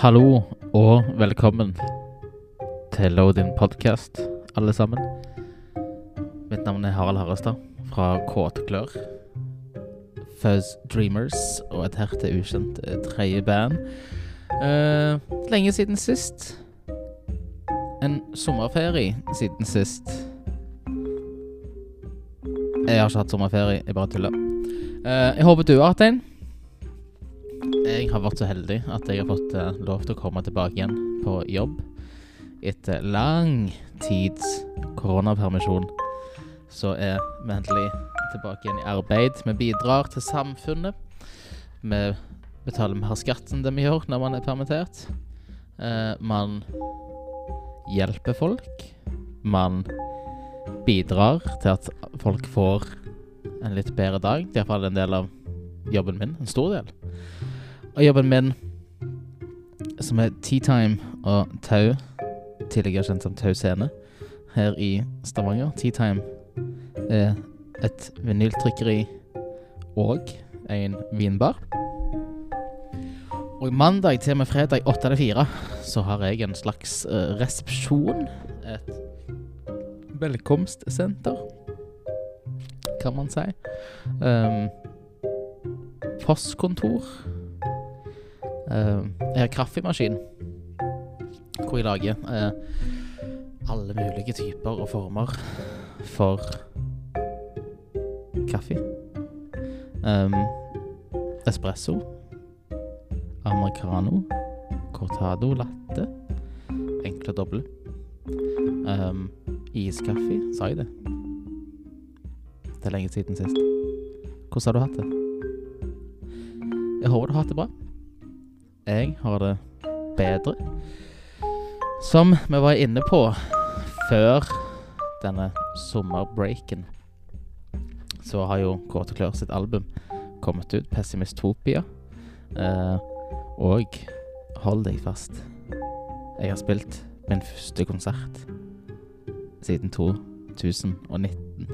Hallo og velkommen til Load-In podcast, alle sammen. Mitt navn er Harald Harrestad fra Kåte Klør. Fuzz Dreamers og et herte ukjent eh, tredje band. Uh, lenge siden sist. En sommerferie siden sist. Jeg har ikke hatt sommerferie, jeg bare tuller. Uh, jeg håper du har hatt en. Jeg har vært så heldig at jeg har fått uh, lov til å komme tilbake igjen på jobb etter lang tids koronapermisjon. Så er vi endelig tilbake igjen i arbeid. Vi bidrar til samfunnet. Vi betaler mer skatt enn det vi gjør når man er permittert. Uh, man hjelper folk. Man bidrar til at folk får en litt bedre dag. Det er iallfall en del av jobben min. En stor del. Og jobben min, som er Tea Time og Tau, tidligere kjent som Tau Scene, her i Stavanger. Tea Time er et vinyltrykkeri og en vinbar. Og mandag til og med fredag 8 til 4 så har jeg en slags eh, resepsjon. Et velkomstsenter, kan man si. Um, postkontor. Um, jeg har kaffemaskin hvor jeg lager eh, alle mulige typer og former for kaffe. Um, espresso, americano, cortado, latte, enkle doble. Um, iskaffe, sa jeg det? Det er lenge siden sist. Hvordan har du hatt det? Jeg håper du har hatt det bra. Jeg har det bedre. Som vi var inne på før denne sommerbreaken, så har jo Kåte Klør sitt album kommet ut, Pessimistopia. Eh, og hold deg fast, jeg har spilt min første konsert siden 2019.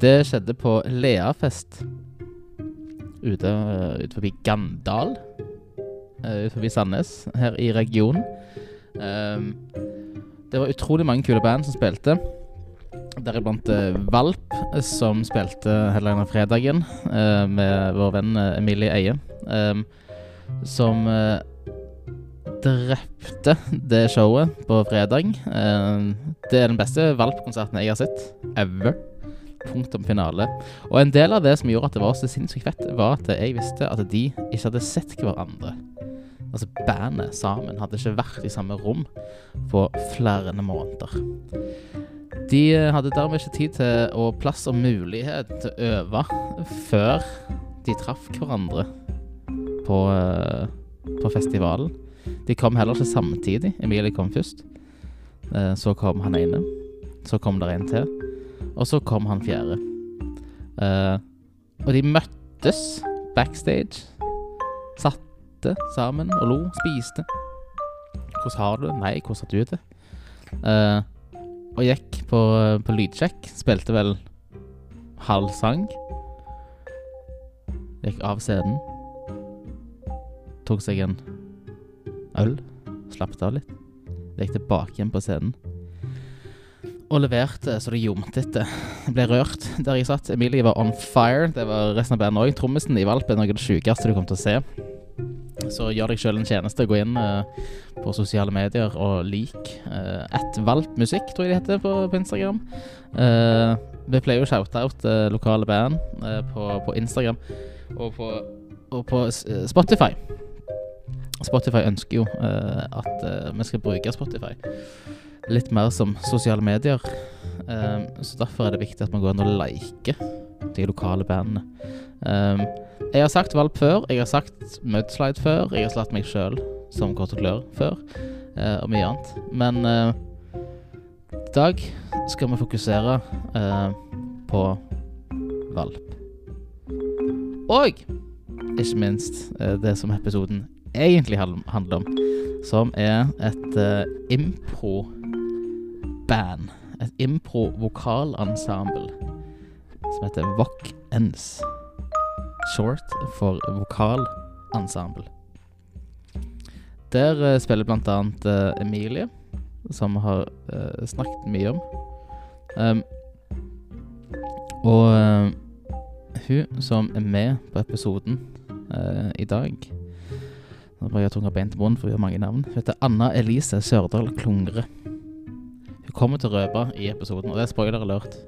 Det skjedde på Leafest ute, ute forbi Gandal. Uh, forbi Sandnes, her i regionen. Um, det var utrolig mange kule band som spilte. Deriblant uh, Valp, som spilte hele denne fredagen uh, med vår venn Emilie Eie. Um, som drepte det showet på fredag. det er den beste Valp-konserten jeg har sett ever. Punktum finale. Og en del av det som gjorde at det var så sinnssykt fett, var at jeg visste at de ikke hadde sett hverandre. Altså bandet sammen hadde ikke vært i samme rom på flere måneder. De hadde dermed ikke tid til og plass og mulighet til å øve før de traff hverandre på, på festivalen. De kom heller ikke samtidig. Emilie kom først. Så kom han ene. Så kom der en til. Og så kom han fjerde. og de møttes backstage. Satte sammen og lo, spiste. Hvordan har du det? Nei, hvordan har du det? Uh, og gikk på, på lydsjekk. Spilte vel halv sang. Gikk av scenen. Tok seg en øl. Slappet av litt. Gikk tilbake igjen på scenen. Og leverte så det ljomte etter. Ble rørt der jeg satt. Emilie var on fire. Det var resten av bandet òg. Trommisen i Valp er noe av det sjukeste du kommer til å se. Så gjør deg sjøl en tjeneste. Gå inn uh, på sosiale medier og lik uh, ett Valp musikk, tror jeg det heter på, på Instagram. Uh, vi pleier jo å shoute out uh, lokale band på, på, Instagram og på, og på Spotify. Spotify ønsker jo at vi skal bruke Spotify litt mer som sosiale medier. Um, så derfor er det viktig at man går inn og liker de lokale bandene. Um, jeg har sagt Valp før, jeg har sagt Mudslide før, jeg har slått meg sjøl som Kort og Klør før, uh, og mye annet. Men uh, i dag skal vi fokusere uh, på Valp. Og ikke minst det som episoden egentlig handler om, som er et impro band. Et impro-vokalensemble som heter Voc Ens. Short for vokalensemble. Der uh, spiller blant annet eh, Emilie, som vi har uh, snakket mye om. Um, og uh, hun som er med på episoden i dag Nå bare jeg tunga beint til munnen, for vi har mange navn. Hun heter Anna Elise Sørdal Klungre. Hun kommer til å røpe i episoden, og det er spoiler alert,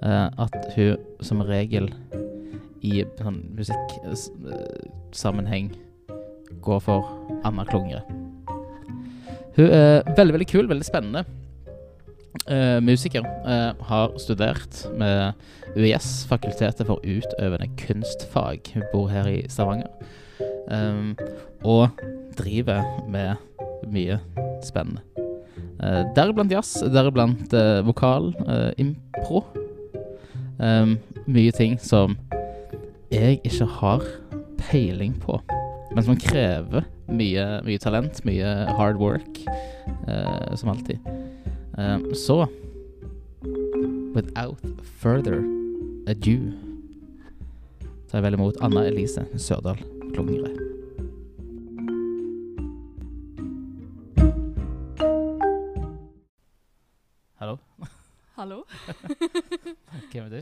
at hun som regel i sånn musikksammenheng går for Anna Klungre. Hun er veldig, veldig kul, veldig spennende. Uh, musiker. Uh, har studert med UiS, Fakultetet for utøvende kunstfag. Hun bor her i Stavanger. Um, og driver med mye spennende. Uh, deriblant jazz, deriblant vokal, impro. Um, mye ting som jeg ikke har peiling på, men som krever mye, mye talent, mye hard work, uh, som alltid. Um, så Without further ado tar jeg vel imot Anna Elise Sørdal Klungre. Hallo, Hallo. hvem er du?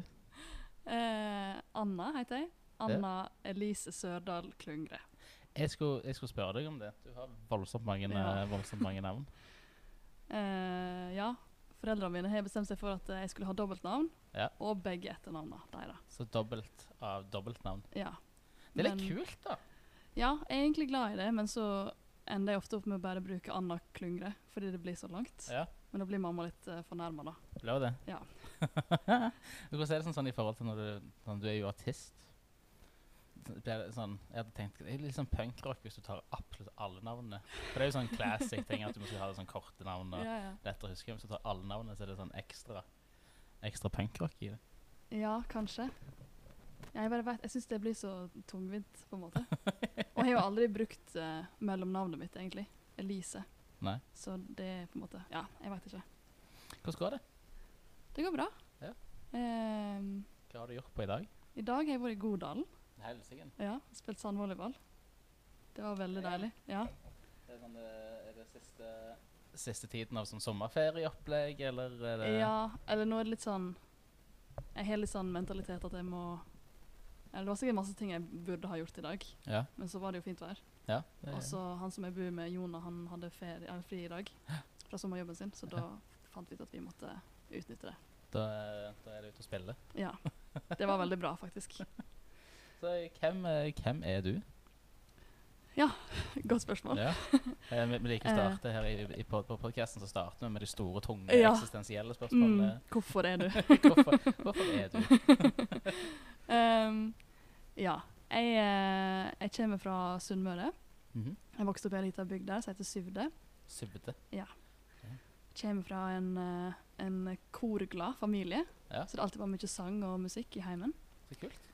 Eh, Anna heter jeg. Anna Elise Sørdal Klungre. Jeg skulle, jeg skulle spørre deg om det. Du har voldsomt mange, Ja. eh, voldsomt mange navn. Uh, ja, foreldrene mine har bestemt seg for at jeg skulle ha dobbeltnavn, Ja. og begge etternavnene. deres. Så dobbelt av dobbeltnavn. Ja. Det er litt Men- kult, da. ja, jeg er egentlig glad i det, men så ender jeg ofte opp med å bare bruke Anna Klungre, fordi det blir så langt. Ja, Men da blir mamma litt uh, fornærma, da. blir det? Ja. Hvordan er det sånn, sånn i forhold til når du, når du er jo artist? Det sånn, jeg hadde tenkt, det er litt sånn punkrock hvis du tar absolutt alle navnene. For det er jo sånn classic ting at du må ha sånn korte navn og Ja, ja. lettere å huske. Hvis du tar alle navnene, så er det sånn ekstra, ekstra punkrock i det. ja, kanskje. Jeg bare vet, jeg syns det blir så tungvint, på en måte. Og jeg har jo aldri brukt uh, mellomnavnet mitt, egentlig. Elise. Nei. Så det er på en måte Ja, jeg veit ikke. Hvordan går det? Det går bra. Ja. Um, Hva har du gjort på i dag? I dag har jeg vært i Godalen. Helsingen. Ja, spilt sandvolleyball. Det var veldig Ja. deilig. Ja. Det er, sånn, eh, er det siste, siste tiden av sånn sommerferieopplegg, eller er det ja, eller nå er det litt sånn Jeg har litt sånn mentalitet at jeg må det var sikkert masse ting jeg burde ha gjort i dag, Ja. men så var det jo fint vær. ja Og så han som jeg bor med, Jona, han hadde ferie, eller fri i dag fra sommerjobben sin, så da fant vi ut at vi måtte utnytte det. da, er- da er det ute og spille. Ja. Det var veldig bra, faktisk. Så hvem, eh, hvem er du? Ja, Godt spørsmål. Ja. Eh, vi, vi liker å Eh. starte her i, i, på, på podcasten, så starter vi med de store, tunge, Ja. eksistensielle Mm, spørsmålene. hvorfor er du? hvorfor, hvorfor er du? um, ja. Jeg, jeg kommer fra Sunnmøre. Mhm. Jeg vokste opp i ei lita bygd der som heter Syvde. Syvde. Ja. Kommer fra en, en korglad familie, Ja. så det alltid var mye sang og musikk i heimen. Så kult.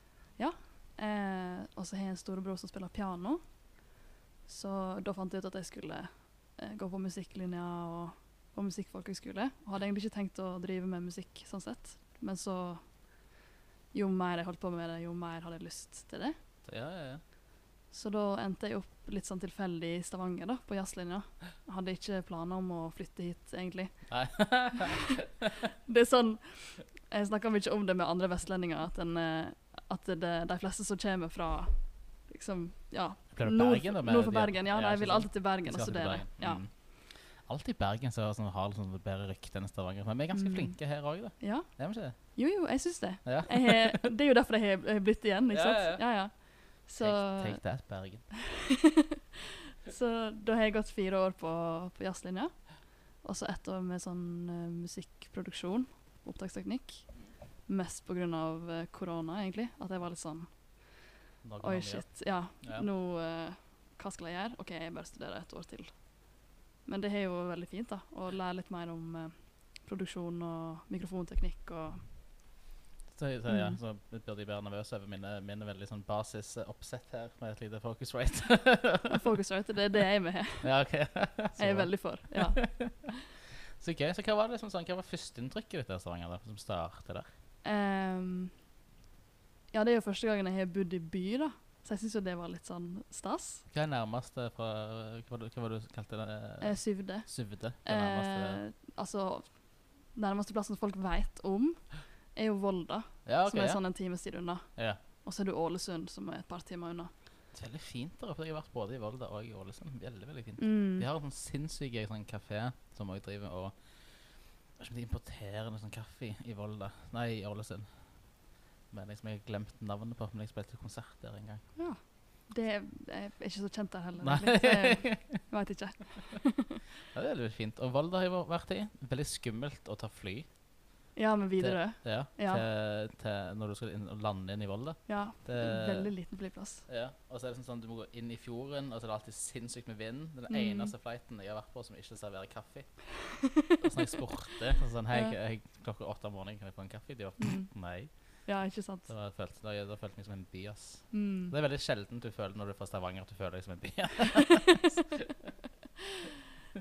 Eh, og så har jeg en storebror som spiller piano, så da fant jeg ut at jeg skulle eh, gå på musikklinja og på musikkfolkehøgskole. Og hadde egentlig ikke tenkt å drive med musikk sånn sett, men så Jo mer jeg holdt på med det, jo mer hadde jeg lyst til det. Ja, ja, ja. Så da endte jeg opp litt sånn tilfeldig i Stavanger, da, på jazzlinja. Hadde ikke planer om å flytte hit, egentlig. Nei. Det er sånn Jeg snakker mye om det med andre vestlendinger, at, en, eh, at det, de fleste som kommer fra liksom, ja, nord, Bergen, da? med nord for Bergen. Ja, de vil alltid til Bergen og studere. Bergen. Ja. Mm. Alltid Bergen som sånn, har sånn, bedre rykte enn Stavanger. Men vi er ganske Mm. flinke her òg, da. ja. Er vi ikke det? Jo, jo, jeg syns det. Ja. Jeg har, det er jo derfor jeg har- blitt igjen, ikke sant? ja, Ja, ja. Så, Take, take that, Bergen. så da har jeg gått fire år på, på jazzlinja. Og så ett år med sånn uh, musikkproduksjon, opptaksteknikk. Mest pga. Korona, egentlig. At jeg var litt sånn Oi, shit. Ja, Ja. nå uh, Hva skal jeg gjøre? OK, jeg bør studere et år til. Men det er jo veldig fint, da. Å lære litt mer om uh, produksjon og mikrofonteknikk og Så, så, ja, Mm. så burde jeg være nervøs over mine, mine veldig sånn basisoppsett her, med et lite focus rate. focus rate, Det er det jeg er med. her. ja, ok. Jeg er veldig for. Ja. Så gøy. Så hva var det liksom sånn, hva var førsteinntrykket ditt av Stavanger, da, som startet der? Ehm, ja, det er jo første gangen jeg har bodd i by, da. Så jeg syns jo det var litt sånn stas. Hva er nærmeste fra Hva hva var det du kalte det? Eh, syvde. Syvde? Eh, altså Nærmeste plassen folk veit om, er jo Volda, ja, okay, som er ja. sånn en times tid unna. ja. Og så er du Ålesund, som er et par timer unna. Det er veldig fint der oppe. Jeg har vært både i Volda og i Ålesund. Veldig, veldig fint. Mm. De har en sånn sinnssyk sånn kafé som også driver og ikke om de importerer noe sånn kaffe i Volda Nei, i Ålesund. Men liksom, jeg har glemt navnet på Men jeg spilte konsert der en gang. Ja. Det er, jeg er ikke så kjent der heller. Nei. Litt, Jeg, jeg veit ikke. Ja, det er litt fint. Og Volda har jeg vært i. Veldig skummelt å ta fly. Ja, men Widerøe. Ja, Ja. Til, til når du skal inn, lande inn i Volda. Ja. Det- Veldig liten flyplass. Ja, og så er det sånn, sånn du må gå inn i fjorden, og så er det alltid sinnssykt med vind. Den Mm. eneste flighten jeg har vært på som ikke serverer kaffe. og så når jeg spurte så sånn, hei, Ja. klokka åtte om morgenen, kan jeg få en kaffe? De var Mm. nei. Ja, ikke sant. Da, var da, da følte jeg meg som en by, ass. Mm. Det er veldig sjelden du føler når du er fra Stavanger at du føler deg som en by.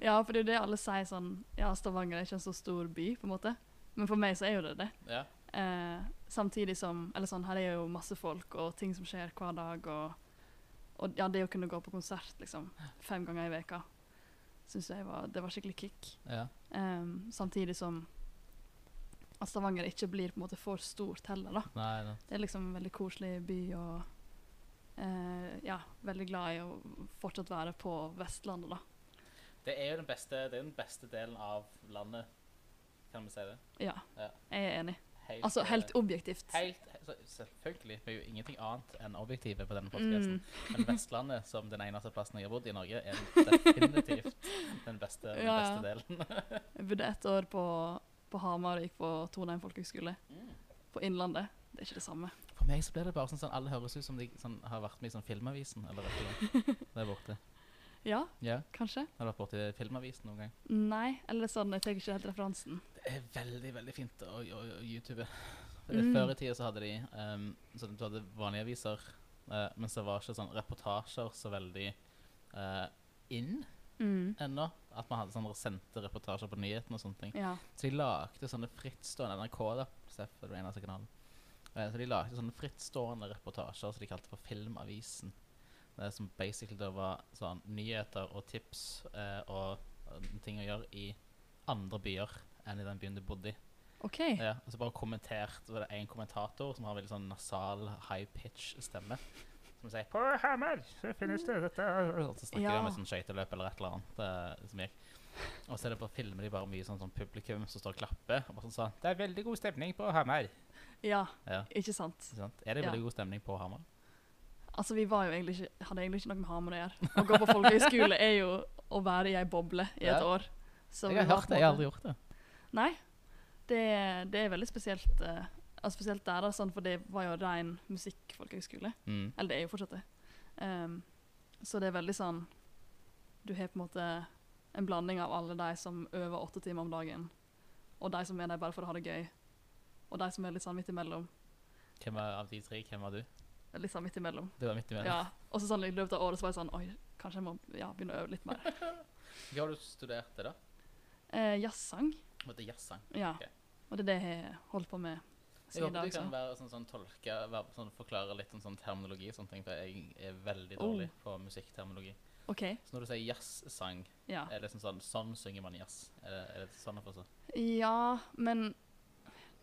Ja, for det er jo det alle sier sånn Ja, Stavanger er ikke en så stor by, på en måte. Men for meg så er jo det det. ja. Eh, samtidig som Eller sånn, her er jo masse folk og ting som skjer hver dag, og, og ja, det å kunne gå på konsert liksom fem ganger i veka syns jeg var Det var skikkelig kick. ja. Em, samtidig som at Stavanger ikke blir på en måte for stort heller, da. Nei, nei. Det er liksom en veldig koselig by og uh, ja, veldig glad i å fortsatt være på Vestlandet, da. Det er jo den beste, den beste delen av landet, kan vi si det. Ja, Ja. jeg er enig. Helt, Altså eh, helt objektivt. Helt, så, selvfølgelig. Vi er jo ingenting annet enn objektive på denne podkasten. Mm. Men Vestlandet, som den eneste plassen jeg har bodd i Norge, er definitivt den beste, den Ja, beste delen. Jeg bodde ett år på, på Hamar og gikk på Trondheim folkehøgskole. På Innlandet. Det er ikke det samme. For meg så blir det bare sånn sånn alle høres ut som de sånn, har vært med i sånn Filmavisen eller noe. Der borte. Ja, Ja, kanskje? har du vært borti Filmavisen noen gang? Nei, eller sånn, jeg tar ikke helt referansen. Det er veldig, veldig fint å, å, å YouTube. Mm. Før i tida så hadde de um, så Du hadde vanlige aviser, uh, men så var ikke sånn reportasjer så veldig uh, inn Mm. ennå. At man hadde sånne sendte reportasjer på nyhetene og sånne ting. Ja. Så de lagde sånne frittstående NRK, da. Seff var den eneste kanalen. Uh, så de lagde sånne frittstående reportasjer som de kalte for Filmavisen. Det som basically da var sånn nyheter og tips eh, og, og ting å gjøre i andre byer enn i den byen du bodde i. OK. Ja, og så bare kommentert Så var det en kommentator som har veldig sånn nasal, high pitch stemme. Som sier 'På Hamar så finnes det dette' Og så snakker Ja. de om et sånt skøyteløp eller et eller annet. eh, som gikk. Og så er det på filmer de bare mye sånn, sånn publikum som står og klapper. Og bare sånn sånn 'Det er veldig god stemning på Hamar'. Ja, Ja, ikke sant. ikke sant? Er det veldig god stemning på Hamar? Altså, vi egentlig ikke, hadde egentlig ikke noe med Hamar å gjøre. Å gå på folkehøyskole er jo å være i ei boble i et Ja. år. Så Jeg har hørt det, jeg har aldri gjort det. Nei. Det, det er veldig spesielt. Uh, altså spesielt der, da, sånn, for det var jo ren musikkfolkehøgskole. Mm. Eller det er jo fortsatt det. Um, så det er veldig sånn Du har på en måte en blanding av alle de som øver åtte timer om dagen, og de som er der bare for å ha det gøy, og de som er litt sånn midt imellom. Hvem av de tre, hvem var du? Litt sånn midt imellom. Det var midt imellom. Ja. Og så sånn i løpet av året så var jeg sånn Oi, kanskje jeg må ja, begynne å øve litt mer. Hva har du studert det, da? Eh, Jazzsang. Det jazzsang? Ja. Okay. Og det er det jeg har holdt på med Jeg siden i håper du kan være sånn, sånn tolke, være, sånn, forklare litt om sånn terminologi og sånne ting, for jeg er veldig Oh. dårlig på musikkterminologi. OK. Så når du sier jazzsang, Ja. er det liksom sånn, sånn synger man jazz? Er det, er det sånn å forstå? Ja, men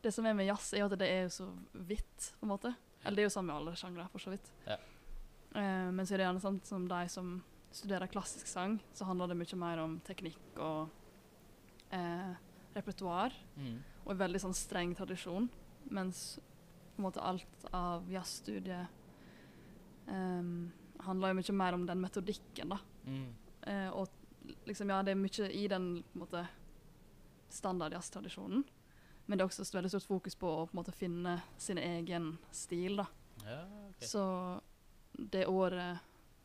det som er med jazz, er at det er jo så vidt, på en måte. Eller det er jo sånn med alle sjangre, for så vidt. Ja. Uh, men så er det gjerne sånn som de som studerer klassisk sang, så handler det mye mer om teknikk og uh, repertoar, Mm. og en veldig sånn streng tradisjon. Mens på en måte alt av jazzstudiet um, handler jo mye mer om den metodikken, da. Mm. Uh, og liksom, ja, det er mye i den på en måte, standard jazztradisjonen. Men det er også veldig stort fokus på å på en måte, finne sin egen stil. da. Ja, okay. Så det året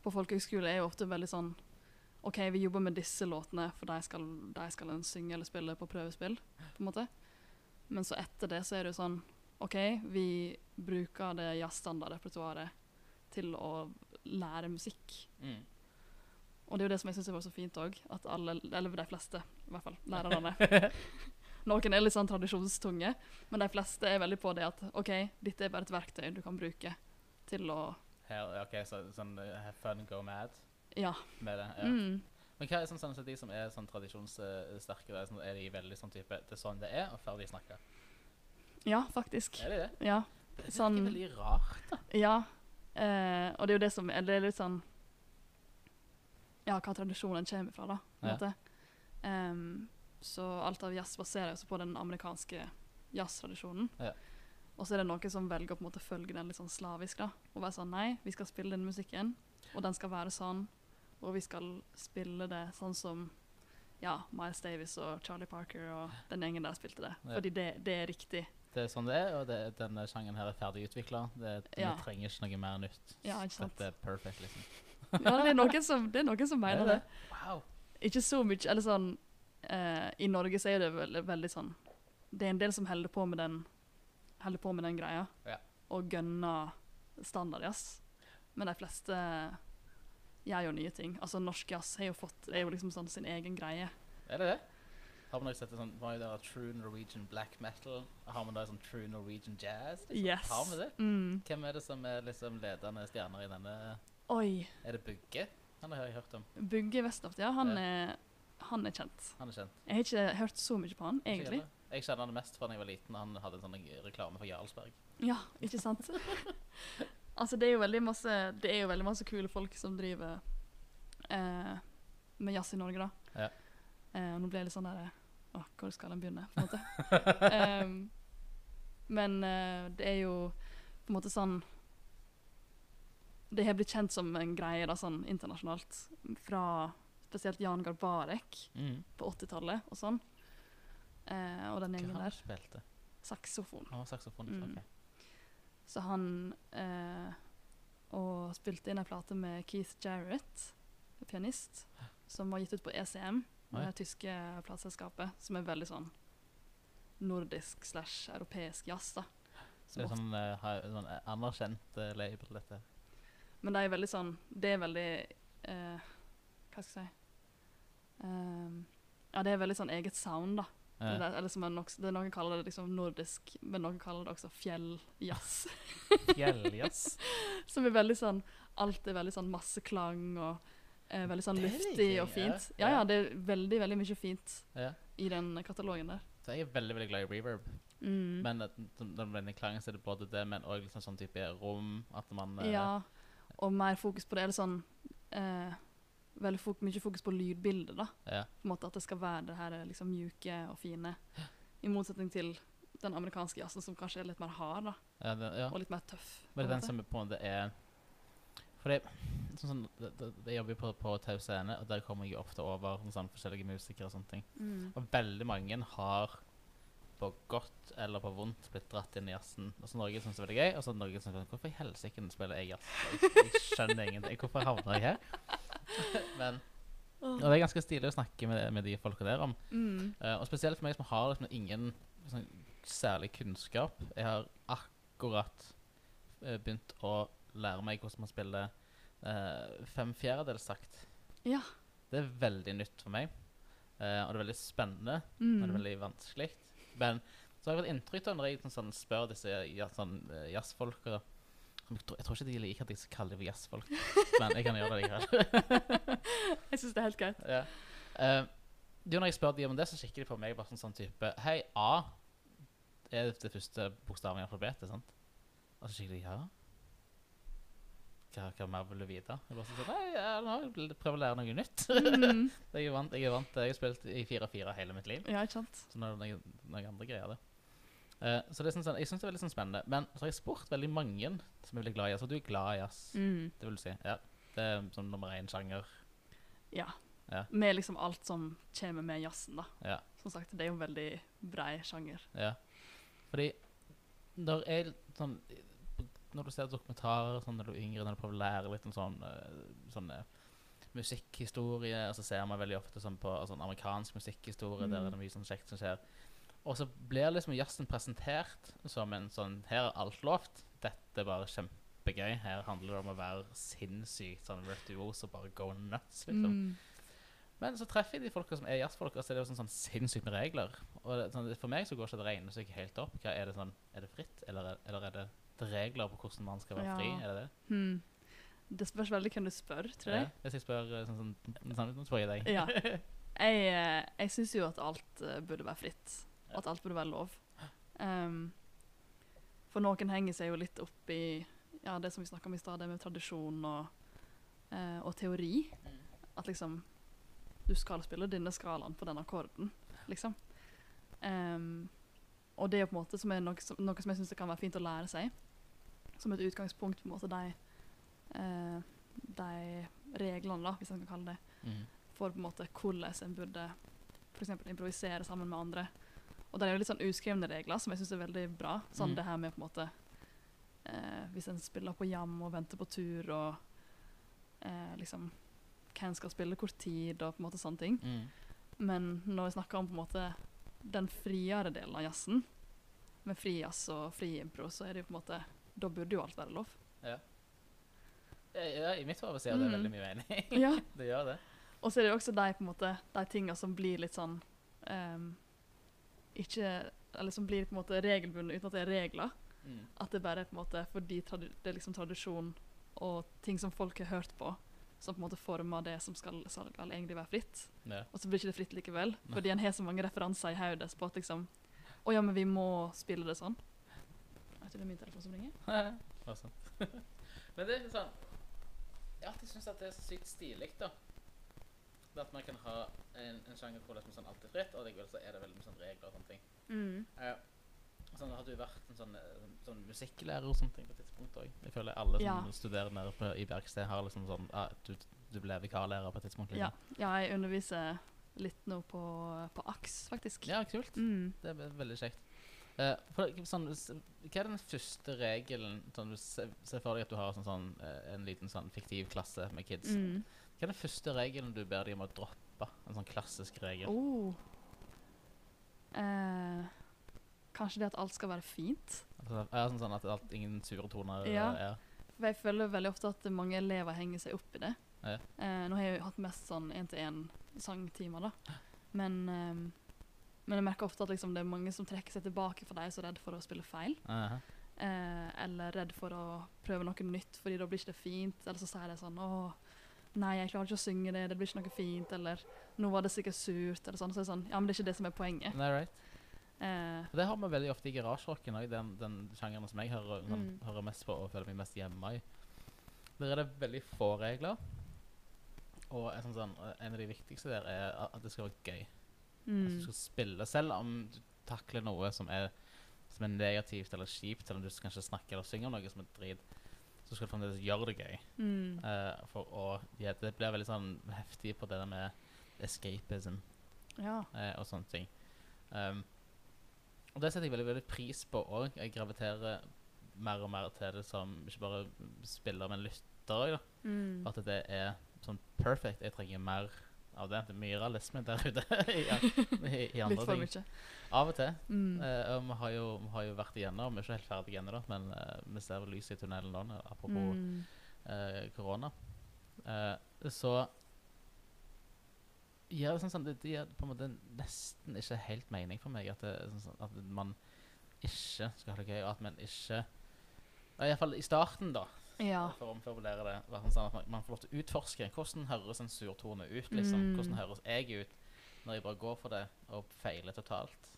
på folkehøgskole er jo ofte veldig sånn OK, vi jobber med disse låtene, for de skal, de skal en synge eller spille på prøvespill. på en måte. Men så etter det så er det jo sånn OK, vi bruker det jazzstandardrepertoaret til å lære musikk. Mm. Og det er jo det som jeg syns var så fint òg, at alle, eller de fleste, i hvert fall, lærerne Noen er litt sånn tradisjonstunge, men de fleste er veldig på det at OK, dette er bare et verktøy du kan bruke til å Hell, ok, så, sånn uh, have fun, go mad Ja. med det. Ja. Mm. Men hva er sånn, sånn, så de som er sånn tradisjonssterke, da, sånn, er de veldig sånn type Det er sånn det er, og ferdig snakka? Ja, faktisk. Er de det? Ja. Det er Sånn- veldig rart, da. Ja. Eh, og det er jo det som er, det er litt sånn Ja, hva tradisjonen kommer fra, da. På en Ja. måte. Em, så alt av jazz baserer seg på den amerikanske jazztradisjonen. Ja. Og så er det noen som velger å på en måte følge den litt sånn slavisk. da. Og være sånn Nei, vi skal spille den musikken, og den skal være sånn. Og vi skal spille det sånn som ja, Miles Davis og Charlie Parker og den gjengen der spilte det. Ja. Fordi det, det er riktig. Det er sånn det er, og det, denne sjangen her er ferdig utvikla. Ja. Vi trenger ikke noe mer nytt. Ja, ikke sant? Dette er perfect, liksom. Ja, det er noen som, det er noen som mener det. Wow. Ikke så mye Eller sånn eh, I Norge så er det veldig, veldig sånn Det er en del som holder på med den Holder på med den greia. Ja. Og gønner standardjazz. Men de fleste gjør jo nye ting. Altså Norsk jazz har jo fått Det er jo liksom sånn sin egen greie. Er det det? Har man også sett det sånn, var jo der True Norwegian black metal? Har man da sånn True Norwegian jazz? Liksom? Yes. Har vi det? Mm. Hvem er det som er liksom ledende stjerner i denne? Oi. Er det Bugge? Han har jeg hørt om. Bugge Westhoft, ja. Han Ja. er, han er kjent. Han er kjent. Jeg har ikke hørt så mye på han, egentlig. Jeg kjenner han mest fra da jeg var liten. Han hadde en sånn reklame for Jarlsberg. Ja, ikke sant? altså, det er jo veldig masse Det er jo veldig masse kule folk som driver eh, med jazz i Norge, da. Ja. Eh, nå ble jeg litt sånn der Å, hvor skal en begynne, på en måte? um, men eh, det er jo på en måte sånn Det har blitt kjent som en greie da, sånn internasjonalt fra spesielt Jan Garbarek Mm. på 80-tallet og sånn. Eh, og den gjengen der. spilte? Saksofon. Oh, saksofon. Mm. okay. Så han eh, Og spilte inn ei plate med Keith Jarrett, pianist, som var gitt ut på ECM, Oi. det tyske plateselskapet, som er veldig sånn nordisk slash europeisk jazz, da. Så det er sånn, uh, sånn eh, anerkjent uh, label, dette. Men det er veldig sånn Det er veldig uh, Hva skal jeg si Ehm, Ja, det er veldig sånn eget sound, da. Det, Eh, er, eller som nok, det Noen kaller det liksom nordisk, men noen kaller det også fjelljazz. Fjelljazz. Som er veldig sånn Alt er veldig sånn masse klang og eh, veldig sånn luftig og fint. ja. Ja, ja, det er veldig, veldig mye fint ja. i den katalogen der. Så jeg er veldig veldig glad i reverb. Mm. Men den- klangen så er det både det, men òg liksom sånn type rom. At man eh, ja, og mer fokus på det. Eller sånn eh, Veldig fok mye fokus på lydbildet, da. ja. På en måte At det skal være det her liksom mjuke og fine. I motsetning til den amerikanske jazzen, som kanskje er litt mer hard da, Ja, det, ja. og litt mer tøff. Men det er den som på en måte er For det, sånn, sånn, det, Jeg jobber jo på, på Tau Scene, og der kommer jeg ofte over sånn, forskjellige musikere og sånne ting. mm. Og veldig mange har på godt eller på vondt blitt dratt inn i jazzen. Altså så Norge syns det er veldig gøy, og så Norge syns Hvorfor i helsike spiller jeg jazz? Jeg, jeg skjønner ingenting. Hvorfor havner jeg her? Men Og det er ganske stilig å snakke med, med de folka der om. Mm. Uh, og spesielt for meg som har liksom ingen sånn, særlig kunnskap. Jeg har akkurat uh, begynt å lære meg hvordan man spiller uh, fem fjerdedels-takt. Ja. Det er veldig nytt for meg. Uh, og det er veldig spennende, Mm. men det er veldig vanskelig. Men så har jeg fått inntrykk av når jeg sånn, spør disse sånn, jazzfolka jeg tror ikke de liker at jeg kaller dem jazzfolk, men jeg kan gjøre det likevel. Jeg syns det er helt greit. Ja. Eh, jo, når jeg spør dem om det, så kikker de på meg bare sånn, sånn type Hei, A er det første bokstaven i alfabetet, sant? Og så kikker de ja. Hva, hva mer vil du vite? Jeg bare sånn, Nei, jeg, vil å lære noe nytt. Mm. jeg er vant, jeg er vant Jeg har spilt i 4-4 hele mitt liv, Ja, ikke sant? så nå det noen, noen andre greier, det. Eh, så det er sånn, sånn, jeg syns det er veldig sånn spennende. Men så har jeg spurt veldig mange som er veldig glad i jazz. Og du er glad i jazz, Mm. det vil du si? Ja. Det er sånn nummer én sjanger. Ja. Ja. Med liksom alt som kommer med jazzen, da. Ja. Som sagt, det er jo en veldig brei sjanger. Ja. Fordi når jeg sånn Når du ser dokumentarer sånn når du er yngre, når du prøver å lære litt om sånn sånn musikkhistorie, og så ser man veldig ofte sånn på sånn amerikansk musikkhistorie, der det er mye sånn kjekt som skjer. Og så blir liksom jazzen presentert som en sånn Her er alt lovt. Dette er bare kjempegøy. Her handler det om å være sinnssykt sånn virtuos og bare go nuts, liksom. Mm. Men så treffer jeg de folka som er jazzfolk, og så er det jo sånn, sånn sinnssykt med regler. Og det, sånn, for meg så går ikke det regnestykket helt opp. Hva Er det sånn, er det fritt, eller er, eller er det regler på hvordan man skal være Ja. fri? Er det det? Hmm. Det spørs veldig hvem du spør, tror jeg. Ja, Hvis jeg spør sånn, sånn, sånn, sånn, Nå spør jeg deg. Ja. Jeg, eh, jeg syns jo at alt eh, burde være fritt, og at alt burde være lov. Um, for noen henger seg jo litt opp i ja, det som vi snakka om i stad, det med tradisjon og, uh, og teori. Mm. At liksom Du skal spille denne skalaen på den akkorden, liksom. Um, og det er jo på en måte som noe som, noe som jeg syns kan være fint å lære seg. Som et utgangspunkt, på en måte, de, uh, de reglene, da, hvis en kan kalle det Mm. for på en måte hvordan en burde eksempel improvisere sammen med andre. Og det er jo litt sånn uskrevne regler som jeg syns er veldig bra. Sånn Mm. det her med på en måte eh, Hvis en spiller på jam og venter på tur og eh, liksom Hvem skal spille hvor tid og på en måte sånne ting. Mm. Men når vi snakker om på en måte den friere delen av jazzen, med fri jazz og fri impro, så er det jo på en måte Da burde jo alt være lov. Ja. ja. I mitt hode sier det Mm. veldig mye mening. Ja. det gjør det. Og så er det jo også de, på en måte, de tingene som blir litt sånn ehm, Ikke Eller som blir på en måte regelbundet uten at det er regler. Mm. At det bare er på en måte fordi det er liksom tradisjon og ting som folk har hørt på, som på en måte former det som skal, skal egentlig være fritt. Ja. Og så blir ikke det fritt likevel, fordi en har så mange referanser i hodet på at liksom Å ja, men vi må spille det sånn. Jeg tror det er min telefon som ringer. Ja, sant. Men det er sånn Jeg har alltid syntes at det er så sykt stilig, da. Det at man kan ha en, en sjanger hvor det er sånn alltid fritt, og likevel så er det veldig mye sånn regler og sånne ting. Mm. Uh, sånn, har du vært en sånn, eh, sånn musikklærer og sånne ting på et tidspunkt òg? Jeg føler alle som Ja. studerer nede på, i verksted, har liksom sånn ah, du, du ble vikarlærer på et tidspunkt. Ja. Liksom. ja, jeg underviser litt nå på, på AKS, faktisk. ja, kult. Mm. Det er veldig kjekt. Uh, sånn, hva er den første regelen sånn, du se, for deg at du har sånn, sånn, en liten sånn fiktiv klasse med kids. Mm. Hva er den første regelen du ber dem om å droppe? En sånn klassisk regel. Oh. Eh, kanskje det at alt skal være fint. Altså, ja, sånn, sånn at alt, ingen sure toner Ja. eh, er For jeg føler veldig ofte at mange elever henger seg opp i det. Ja. Eh, nå har jeg jo hatt mest sånn én-til-én-sangtimer, da. Men, eh, men jeg merker ofte at liksom, det er mange som trekker seg tilbake for de er så redd for å spille feil. Aha. Eh, eller redd for å prøve noe nytt, fordi da blir ikke det fint. Eller så sier de sånn Å, nei, jeg klarer ikke å synge det, det blir ikke noe fint. Eller nå var det sikkert surt. Eller sånn. Så er sånn, ja, men det er ikke det som er poenget. Nei, right. Eh, Det har vi veldig ofte i garasjerocken òg, den, den sjangeren som jeg hører, Mm. hører mest på og føler meg mest hjemme i. Der er det veldig få regler. Og en, sånn, sånn, en av de viktigste der er at- det skal være gøy. Mm. At du skal spille, selv om du takler noe som er, som er negativt eller kjipt, eller om du kanskje snakker eller synger om noe som er drit, så skal du fremdeles gjøre det gøy. mm, Uh, for å, ja, det blir veldig sånn heftig på det der med escapism ja. uh, og sånne ting. Um, og det setter jeg veldig, veldig pris på òg. Jeg graviterer mer og mer til det som ikke bare spiller, men lytter òg. Mm. At det er sånn perfect. Jeg trenger mer av det. Er mye realisme der ute i, i, i Litt for mye. Av og til. Mm. Uh, vi har, jo, vi har jo vært igjennom, vi er ikke helt ferdige ennå, men uh, vi ser lys i tunnelen nå, apropos Mm. eh, korona. Eh, så ja, sånn, sånn det, det gir på en måte nesten ikke helt mening for meg at, det, sånn, at man ikke skal ha det gøy, og at man ikke Iallfall i starten, da, Ja. for å omformulere det. Sånn, at man, man får lov til å utforske hvordan høres en surtone ut. liksom, Mm. Hvordan høres jeg ut når jeg bare går for det og feiler totalt.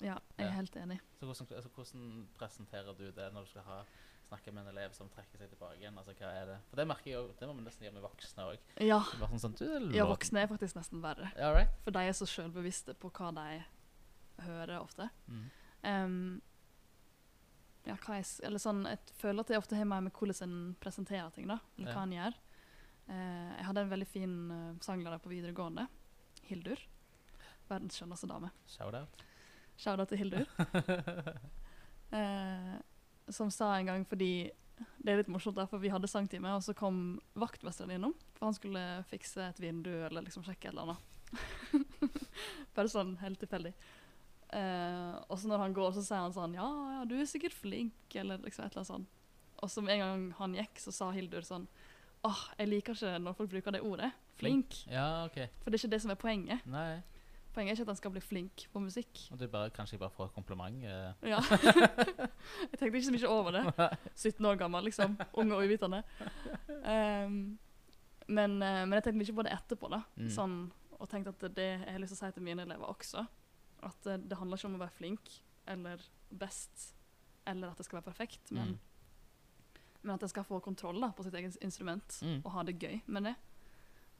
ja, jeg er helt enig. Så hvordan, altså, hvordan presenterer du det når du skal ha, snakke med en elev som trekker seg tilbake igjen? Altså, hva er det? For det merker jeg jo, det må vi nesten gjøre med voksne òg. Ja. Sånn, sånn, ja, voksne er faktisk nesten verre. Ja, right? For de er så selvbevisste på hva de hører ofte. Mm. Em, ja, hva jeg, eller sånn, jeg føler at det ofte har med hvordan en presenterer ting, da. Eller hva en gjør. Eh, jeg hadde en veldig fin uh, sanglærer på videregående. Hildur. Verdens skjønneste dame. Shout-out. Shout-out til Hildur. eh, som sa en gang fordi Det er litt morsomt, der, for vi hadde sangtime, og så kom vaktmesteren innom. For han skulle fikse et vindu eller liksom sjekke et eller annet. Bare sånn helt tilfeldig. Eh, og så når han går, så sier han sånn Ja, ja, du er sikkert flink, eller liksom et eller annet sånt. Og så en gang han gikk, så sa Hildur sånn Åh, jeg liker ikke når folk bruker det ordet. Flink. Ja, OK. For det er ikke det som er poenget. Nei. Poenget er ikke at han skal bli flink på musikk. Og du bare, kanskje bare får et kompliment. Uh. Ja. jeg tenkte ikke så mye over det. 17 år gammel, liksom. Ung og uvitende. Um, men, eh, men jeg tenkte mye på det etterpå, da. Mm. Sånn, og tenkte at det jeg har lyst til å si til mine elever også. At uh, det handler ikke om å være flink eller best, eller at det skal være perfekt, men, Mm. men at en skal få kontroll da, på sitt eget instrument Mm. og ha det gøy med det.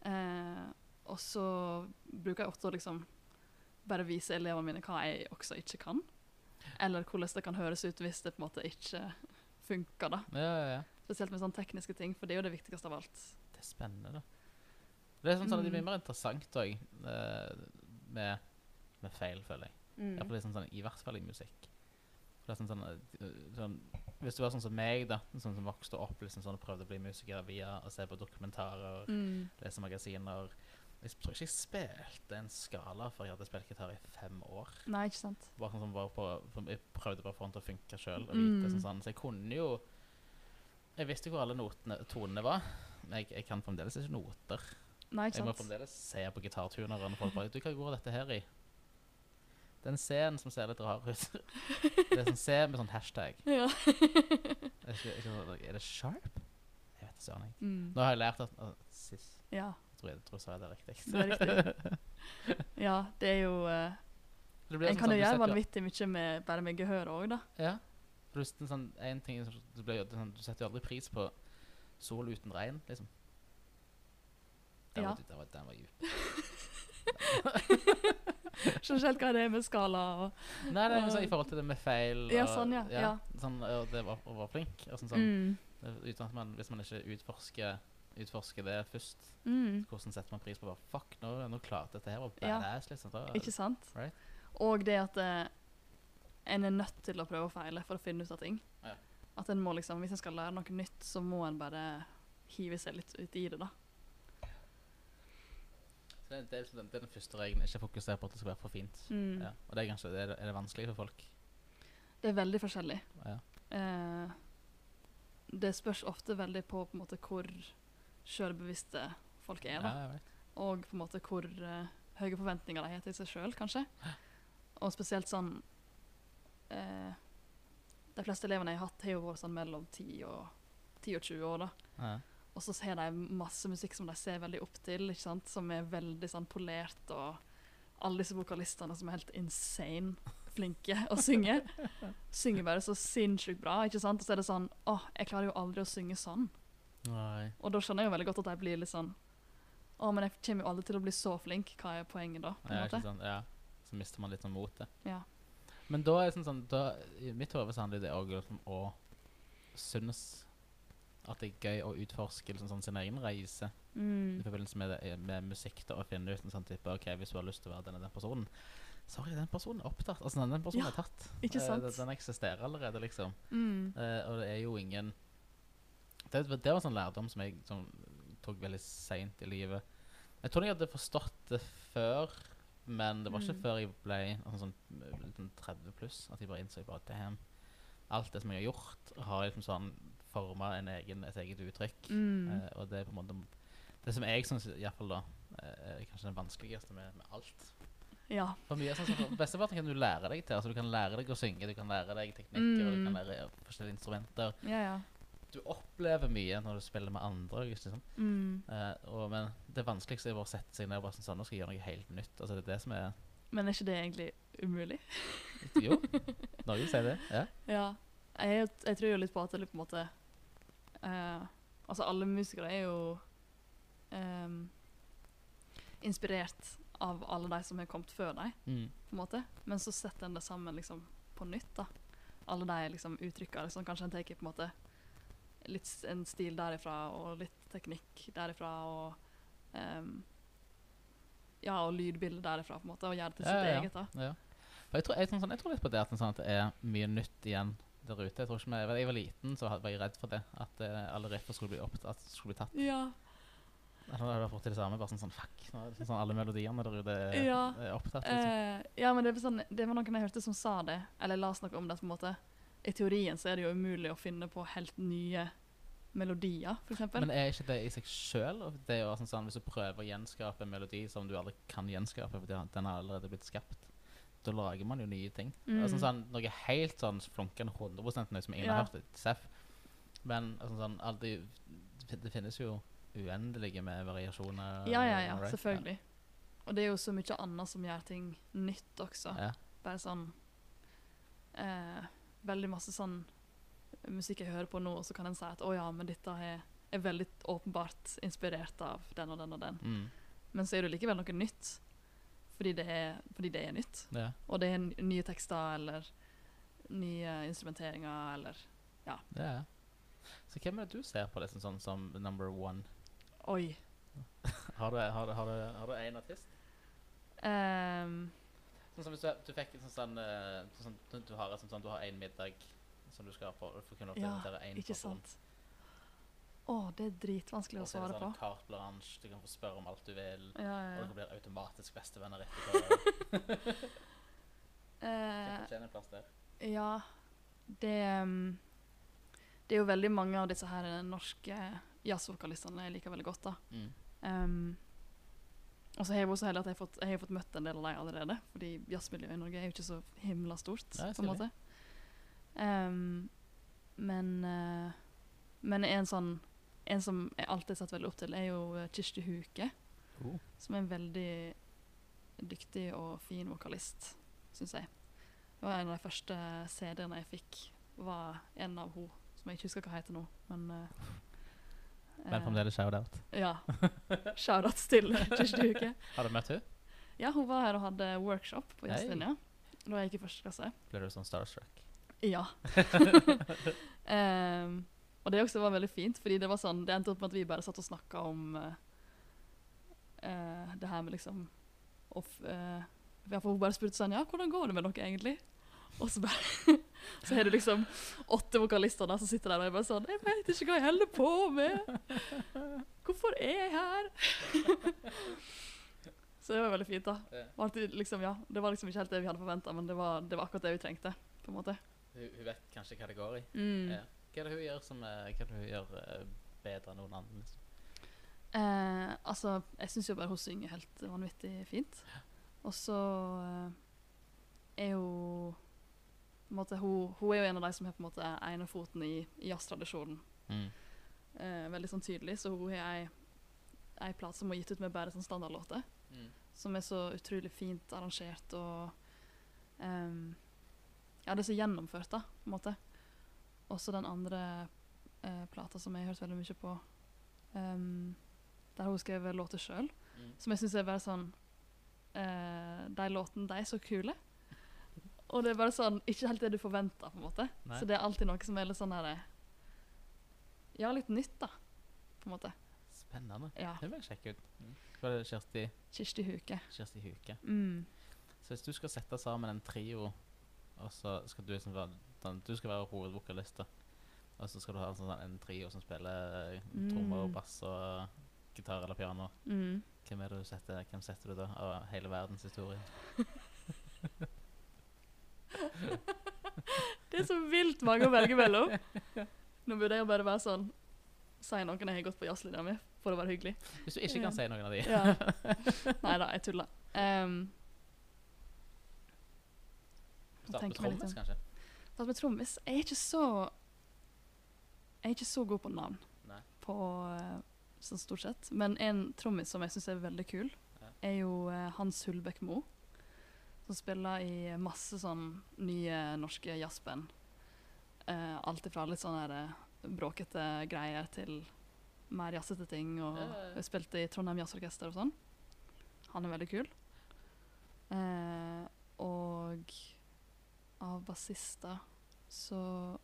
Uh, og så bruker jeg ofte å liksom bare vise elevene mine hva jeg også ikke kan. Eller hvordan det kan høres ut hvis det på en måte ikke funker. da. Ja, ja, ja. Spesielt med sånne tekniske ting, for det er jo det viktigste av alt. Det er spennende, da. Det er sånn, sånn at det blir Mm. mer interessant òg, med, med feil, føler jeg. Mm. Iallfall liksom sånn, sånn, I hvert fall i musikk. For det er sånn, sånn, eh, sånn, hvis du var sånn som meg, da, sånn som vokste opp liksom, sånn, og prøvde å bli musiker via å se på dokumentarer, Mm. lese magasiner Jeg tror ikke jeg spilte en skala før jeg hadde spilt gitar i fem år. Nei, ikke sant. Bare sånn, sånn, bare på, jeg prøvde bare å få den til å funke sjøl. Mm. Sånn, sånn. Så jeg kunne jo Jeg visste hvor alle notene, tonene var, men jeg, jeg kan fremdeles ikke noter. Nei, ikke Jeg må fremdeles se på gitartunere og folk bare Du, hva går dette her i? Den er en som ser litt rar ut. Det er en scene med sånn hashtag. Ja. Er, ikke, ikke, sånn- er det sharp? Jeg vet ikke. Sånn. Mm. Nå har jeg lært at uh, Sis. ja, Jeg tror jeg, tror jeg sa det riktig. det riktig. Ja, det er jo uh, Det En sånn kan sånn, jo gjøre vanvittig mye med, bare med gehør òg, da. Ja. For det er sånn, en ting, som- du, blir, det sånn, du setter jo aldri pris på sol uten regn, liksom. Den Ja. var, den var, den var djup. Skjønner ikke helt hva det er med skala og Nei, det er sånn, i forhold til det med feil Ja, sånn, ja, ja. Sånn, og det var, å være flink. Og sånn, sånn, mm. uten at man, hvis man ikke utforsker, utforsker det først, Mm. hvordan setter man pris på bare, Fuck, nå, nå klarte dette her var Ja. badass, liksom. Da, Ikke sant? Right. Og det at eh, en er nødt til å prøve og feile for å finne ut av ting. Ja. At en må liksom, Hvis en skal lære noe nytt, så må en bare hive seg litt ut i det, da. Så det, det, liksom den, det er den første regelen. Ikke fokusere på at det skal være for fint. Mm. Ja. Og det er kanskje er det, er det vanskelig for folk. Det er veldig forskjellig. Ja. Eh, det spørs ofte veldig på, på måte, hvor sjølbevisste folk er. Ja. Og på en måte hvor uh, høye forventninger de har til seg sjøl, kanskje. Og spesielt sånn eh, De fleste elevene jeg har hatt, har jo vært sånn mellom 10 og, 10 og 20 år. da. Og så har de masse musikk som de ser veldig opp til, ikke sant? som er veldig sånn polert. Og alle disse vokalistene som er helt insane flinke å synge. Synger bare så sinnssykt bra. ikke sant? Og så er det sånn Å, jeg klarer jo aldri å synge sånn. Nei. Og da skjønner jeg jo veldig godt at de blir litt sånn Å, men jeg kommer jo aldri til å bli så flink. Hva er poenget da? på en Ja, måte? ikke sant? Ja. Så mister man litt sånn motet. Ja. Men da er det sånn, sånn da, I mitt hode så handler det òg om å synes at det er gøy å utforske liksom, sånn, sin egen reise i Mm. forbindelse med, det, med musikk. da, Og finne ut en sånn type OK, hvis du har lyst til å være den og den personen Sorry, den personen er opptatt. Altså, den, den personen Ja, er tatt. ikke Eh, sant? den, den eksisterer allerede, liksom. Mm. Eh, og det er jo ingen Det, det var en sånn lærdom som jeg som, tok veldig seint i livet. Jeg tror jeg hadde forstått det før, men det var ikke Mm. før jeg ble altså, sånn, sånn 30 pluss at jeg bare innså bare damn. Alt det som jeg har gjort, har liksom sånn forma en egen, et eget uttrykk. Mm. Eh, og det er på en måte Det som jeg syns iallfall da eh, er kanskje det vanskeligste med, med alt. Ja. For mye sånn som for Besteparten kan du lære deg til. Altså Du kan lære deg å synge, du kan lære deg teknikker, og du Mm. kan lære forskjellige instrumenter. Ja, ja. Du opplever mye når du spiller med andre. Liksom. Mm. Eh, og, men det vanskeligste er bare å sette seg ned og bare sånn, sånn Nå skal jeg gjøre noe helt nytt. Altså Det er det som er Men er ikke det egentlig umulig? Jo, Norge sier det. Ja. Ja. Jeg, jeg tror jo litt på at det på en måte eh, Altså, alle musikere er jo ehm, inspirert av alle de som har kommet før dem, Mm. på en måte. Men så setter en det sammen liksom på nytt, da. Alle de liksom uttrykkene. Liksom, kanskje en tar på en måte litt en stil derifra, og litt teknikk derifra, og um, Ja, og lydbilde derifra, på en måte, og gjør det til sitt ja, ja. eget, da. Ja. Jeg, tror, jeg, sånn, jeg tror litt på det at, sånn, at det er mye nytt igjen der ute. Jeg tror ikke vi, jeg var liten, så var jeg redd for det. At eh, alle riffer skulle bli, opptatt, at skulle bli tatt. Ja. Eller har jeg fått til det samme. Bare sånn, sånn fuck. Er sånn, alle melodiene der ute er, Ja. er opptatt. Liksom. Uh, ja, men det, sånn, det var noen jeg hørte som sa det, eller la oss snakke om det på en måte. I teorien så er det jo umulig å finne på helt nye melodier, eksempel. Men er ikke det i seg sjøl? Sånn, sånn, hvis du prøver å gjenskape en melodi som du aldri kan gjenskape fordi den har allerede blitt skapt, da lager man jo nye ting. Mm. Altså, sånn, noe helt sånn flunkende 100 nøye som ingen Ja. har hørt. Seff. Men altså, sånn, aldri, det finnes jo uendelige med variasjoner. Ja, ja, ja, right? selvfølgelig. Og det er jo så mye annet som gjør ting nytt også. Ja. Bare sånn eh, Veldig masse sånn musikk jeg hører på nå, og så kan en si at å ja, men dette er, er veldig åpenbart inspirert av den og den og den. Mm. Men så er det likevel noe nytt. Fordi det er, fordi det er nytt. ja. Og det er nye tekster eller nye instrumenteringer eller Ja, ja. Så hvem er det du ser på liksom, sånn som number one? Oi. Har du, har har du, har du en artist? Um, Sånn som hvis du, du fikk en sånn, sånn, eh, sånn, du, har et sånn, du har en middag som du skal og du får kunne Ja, en ikke person. sant. Å, det er dritvanskelig å svare på. sånn carte blanche, du kan få spørre om alt du vil, Ja, ja, og du dere blir automatisk bestevenner etterpå. Eh, Kan fortjene en plass der. ja, det um, Det er jo veldig mange av disse her norske jazzvokalistene jeg liker veldig godt. da. Mm. Um, og så har jeg også heldig at jeg har fått, jeg har fått møtt en del av dem allerede. Fordi jazzmiljøet i Norge er jo ikke så himla stort. Nei, på en måte. Um, men uh, men en sånn En som jeg alltid har satt veldig opp til, er jo uh, Kirsti Huke. Oh. Som er en veldig dyktig og fin vokalist, syns jeg. Det var en av de første CD-ene jeg fikk, var en av hun som jeg ikke husker hva heter nå. Men uh, Men fremdeles shout-out. ja. Shoutouts til Kirsti Huke. Har du møtt henne? Ja, hun var her og hadde workshop på Hei. jazzlinja. Da jeg gikk i første klasse. Ble du sånn starstruck? Ja. Ehm, og det også var veldig fint, fordi det var sånn, det endte opp med at vi bare satt og snakka om uh, det her med liksom og uh, eh, Hun bare spurte sånn Ja, hvordan går det med dere egentlig? Og så bare Så har du liksom åtte vokalister der som sitter der og er bare sånn Jeg vet ikke hva jeg holder på med. Hvorfor er jeg her? så det var veldig fint, da. Det liksom, ja, det var liksom ikke helt det vi hadde forventa, men det var, det var akkurat det vi trengte. på en måte. Hun vet kanskje hva det går i. Mm. Ja. Hva er det hun gjør som er, hva er det hun gjør eh, bedre enn noen andre? Liksom? Eh, altså, jeg syns jo bare hun synger helt vanvittig fint. Og så eh, er jo på en måte, hun, hun er jo en av de som har på en måte ene foten i, i jazztradisjonen. Mm. Eh, veldig sånn tydelig. Så hun har ei, ei plate som hun har gitt ut med bare sånn standardlåter. Mm. Som er så utrolig fint arrangert og um, Ja, det er så gjennomført, da, på en måte. Også den andre eh, plata som jeg har hørt veldig mye på, um, der hun skrev låter sjøl, Mm. som jeg syns er bare sånn eh, De låtene, de er så kule. Og det er bare sånn Ikke helt det du forventer, på en måte. Nei. Så det er alltid noe som er litt sånn her Ja, litt nytt, da. På en måte. Spennende. Ja. Det vil jeg sjekke ut. Mm. Hva er det Kjersti, Kirsti Huke. Kjersti Huke? Mm. Så hvis du skal sette sammen en trio, og så skal du liksom være den, Du skal være hovedvokalist. Og så skal du ha en, sånn, en trio som spiller mm. trommer og Mm. bass og gitar eller piano. Mm. Hvem er det du setter, hvem setter du da av hele verdens historie? Det er så vilt mange å velge mellom. Nå burde jeg bare være sånn Si noen jeg har gått på jazzlinja med, for å være hyggelig. Hvis du ikke kan si noen av de. Ja. Nei da, jeg tuller. Um, Start med trommis, kanskje? Starte med trommis. Jeg er ikke så Jeg er ikke så god på navn. Nei. På eh, sånn stort sett. Men en trommis som jeg syns er veldig kul, Ja. er jo eh, Hans Hulbekk Mo. Som spiller i masse sånn nye norske jazzband. Uh, alt ifra litt eh, bråkete greier til mer jazzete ting. Og Ja, ja, spilte i Trondheim Jazzorkester og sånn. Han er veldig kul. Eh, og av bassister så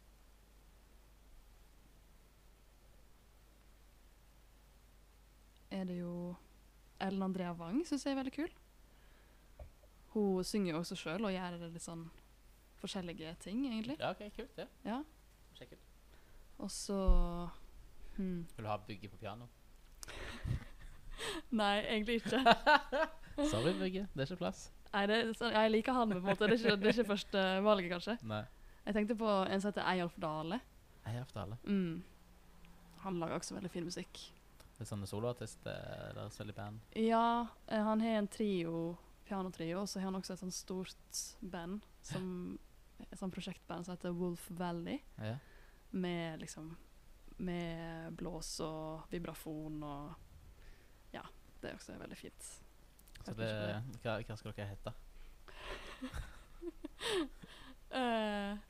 er det jo Ellen Andrea Wang syns jeg er veldig kul. Hun synger jo også sjøl og gjør litt sånn forskjellige ting, egentlig. Ja, ok, kult. Ja. Ja. Sjekk ut. Og så hmm. Vil du ha Bugge på piano? Nei, egentlig ikke. Sorry, Bygge. Det er ikke plass. Nei, det, er jeg liker han, på en måte. Det er ikke, det er ikke første valget, kanskje. Nei. Jeg tenkte på en som heter Eyolf Dale. Eyolf Dale? Mm. Han lager også veldig fin musikk. Litt sånn soloartist eh, eller spiller i band. Ja, eh, han har en trio, pianotrio, og så har han også et sånt stort band, som, et sånt prosjektband som heter Wolf Valley, Ja. med liksom med blås og vibrafon og Ja, det er også veldig fint. Så det, hva, hva skal dere hete? uh,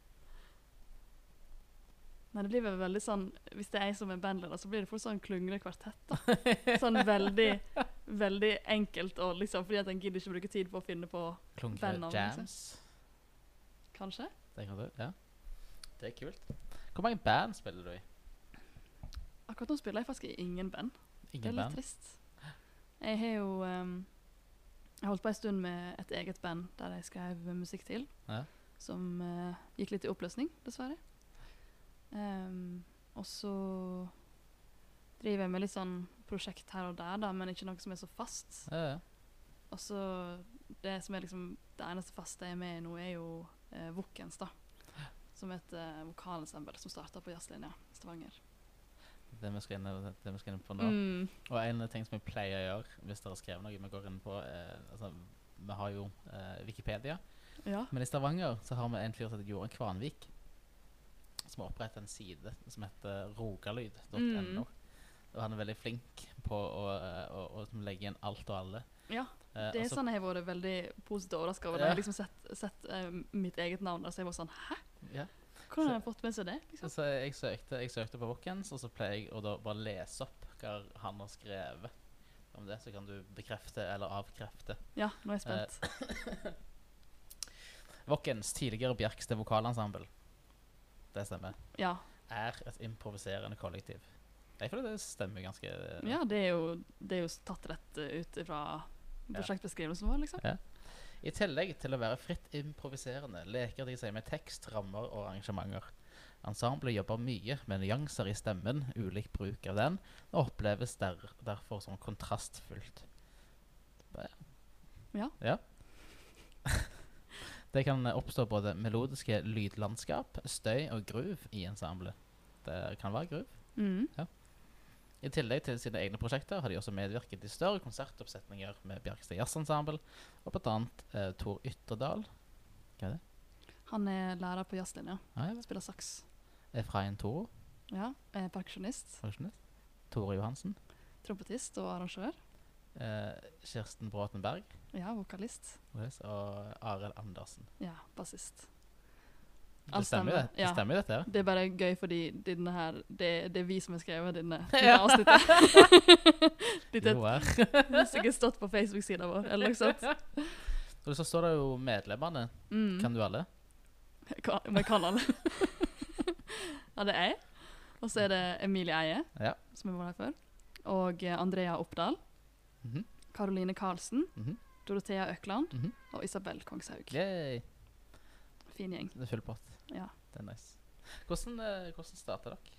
Nei, det blir vel veldig sånn Hvis det er jeg som er bandleder, så blir det fort sånn klungle kvartett. da. Sånn veldig veldig enkelt, og liksom, fordi at en gidder ikke bruke tid på å finne på Bandnavn, liksom. Jams? Kanskje? Det kan du, ja. Det er kult. Hvor mange band spiller du i? Akkurat nå spiller jeg faktisk i ingen band. Det er litt band? trist. Jeg har jo ehm, Jeg holdt på en stund med et eget band der jeg skrev musikk til. Ja. Som uh, gikk litt i oppløsning, dessverre. Um, og så driver jeg med litt sånn prosjekt her og der, da, men ikke noe som er så fast. Ja, ja. Og så det som er liksom det eneste faste jeg er med i nå, er jo uh, Vokens, da. Som et uh, vokalensemble som starta på jazzlinja i Stavanger. Det vi skal inn, det vi skal inn på nå. Mm. Og en av ting som vi pleier å gjøre hvis dere har skrevet noe vi går inn på eh, altså, Vi har jo eh, Wikipedia, Ja. men i Stavanger så har vi en fyr som heter Joran Kvanvik. Som har opprettet en side som heter rogalyd.no. Mm. Og han er veldig flink på å, å, å, å, liksom legge igjen alt og alle. ja. Eh, Det er sånn jeg har vært veldig positivt overraska over. Ja. Jeg har liksom sett, sett uh, mitt eget navn der, så jeg var sånn Hæ? ja. Hvordan har jeg fått med seg det? Liksom? Altså, jeg søkte, jeg søkte på Vokkens, og så pleier jeg å bare lese opp hva han har skrevet om det. Så kan du bekrefte eller avkrefte. Ja, nå er jeg Eh, spent. Vokens, tidligere Bjerkstad vokalensemble, det stemmer, Ja. er et improviserende kollektiv. Jeg føler det stemmer ganske ja, det er jo, det er jo tatt rett eh, ut fra prosjektbeskrivelsen vår, liksom. Ja. I tillegg til å være fritt improviserende leker de seg med tekst, rammer og arrangementer. Ensemblet jobber mye med nyanser i stemmen, ulik bruk av den, og oppleves der, derfor som kontrastfullt. Ja. Ja. Det kan oppstå både melodiske lydlandskap, støy og groove i ensemblet. Det kan være groove. Mm. I tillegg til sine egne prosjekter har de også medvirket i større konsertoppsetninger med Bjerkstad Jazzensemble, og bl.a. eh, Tor Ytterdal Hva er det? Han er lærer på jazzlinja. Ja. Spiller saks. Efrain Toro, Ja, er perkusjonist. Tore Johansen. Trompetist og arrangør. Eh, Kirsten Bråtenberg Ja, vokalist. og Arild Andersen. Ja, bassist. Det stemmer, det. Det ja. stemmer dette. ja. Det er bare gøy fordi denne her, det, det er vi som har skrevet denne, denne avsnittet. Dette er har sikkert stått på Facebook-sida vår, eller noe sånt. Og så står det jo medlemmene. Mm. Kan du alle? Kan, men kan alle. ja, det er jeg. Og så er det Emilie Eie, Ja. som har vært her før. Og eh, Andrea Oppdal. Mhm, Karoline Karlsen. mhm, Dorothea Økland. -hmm. Og Isabel Kongshaug. Yay. Fin gjeng. Det er full pott. Ja. Det er nice. Hvordan, eh, hvordan starta dere?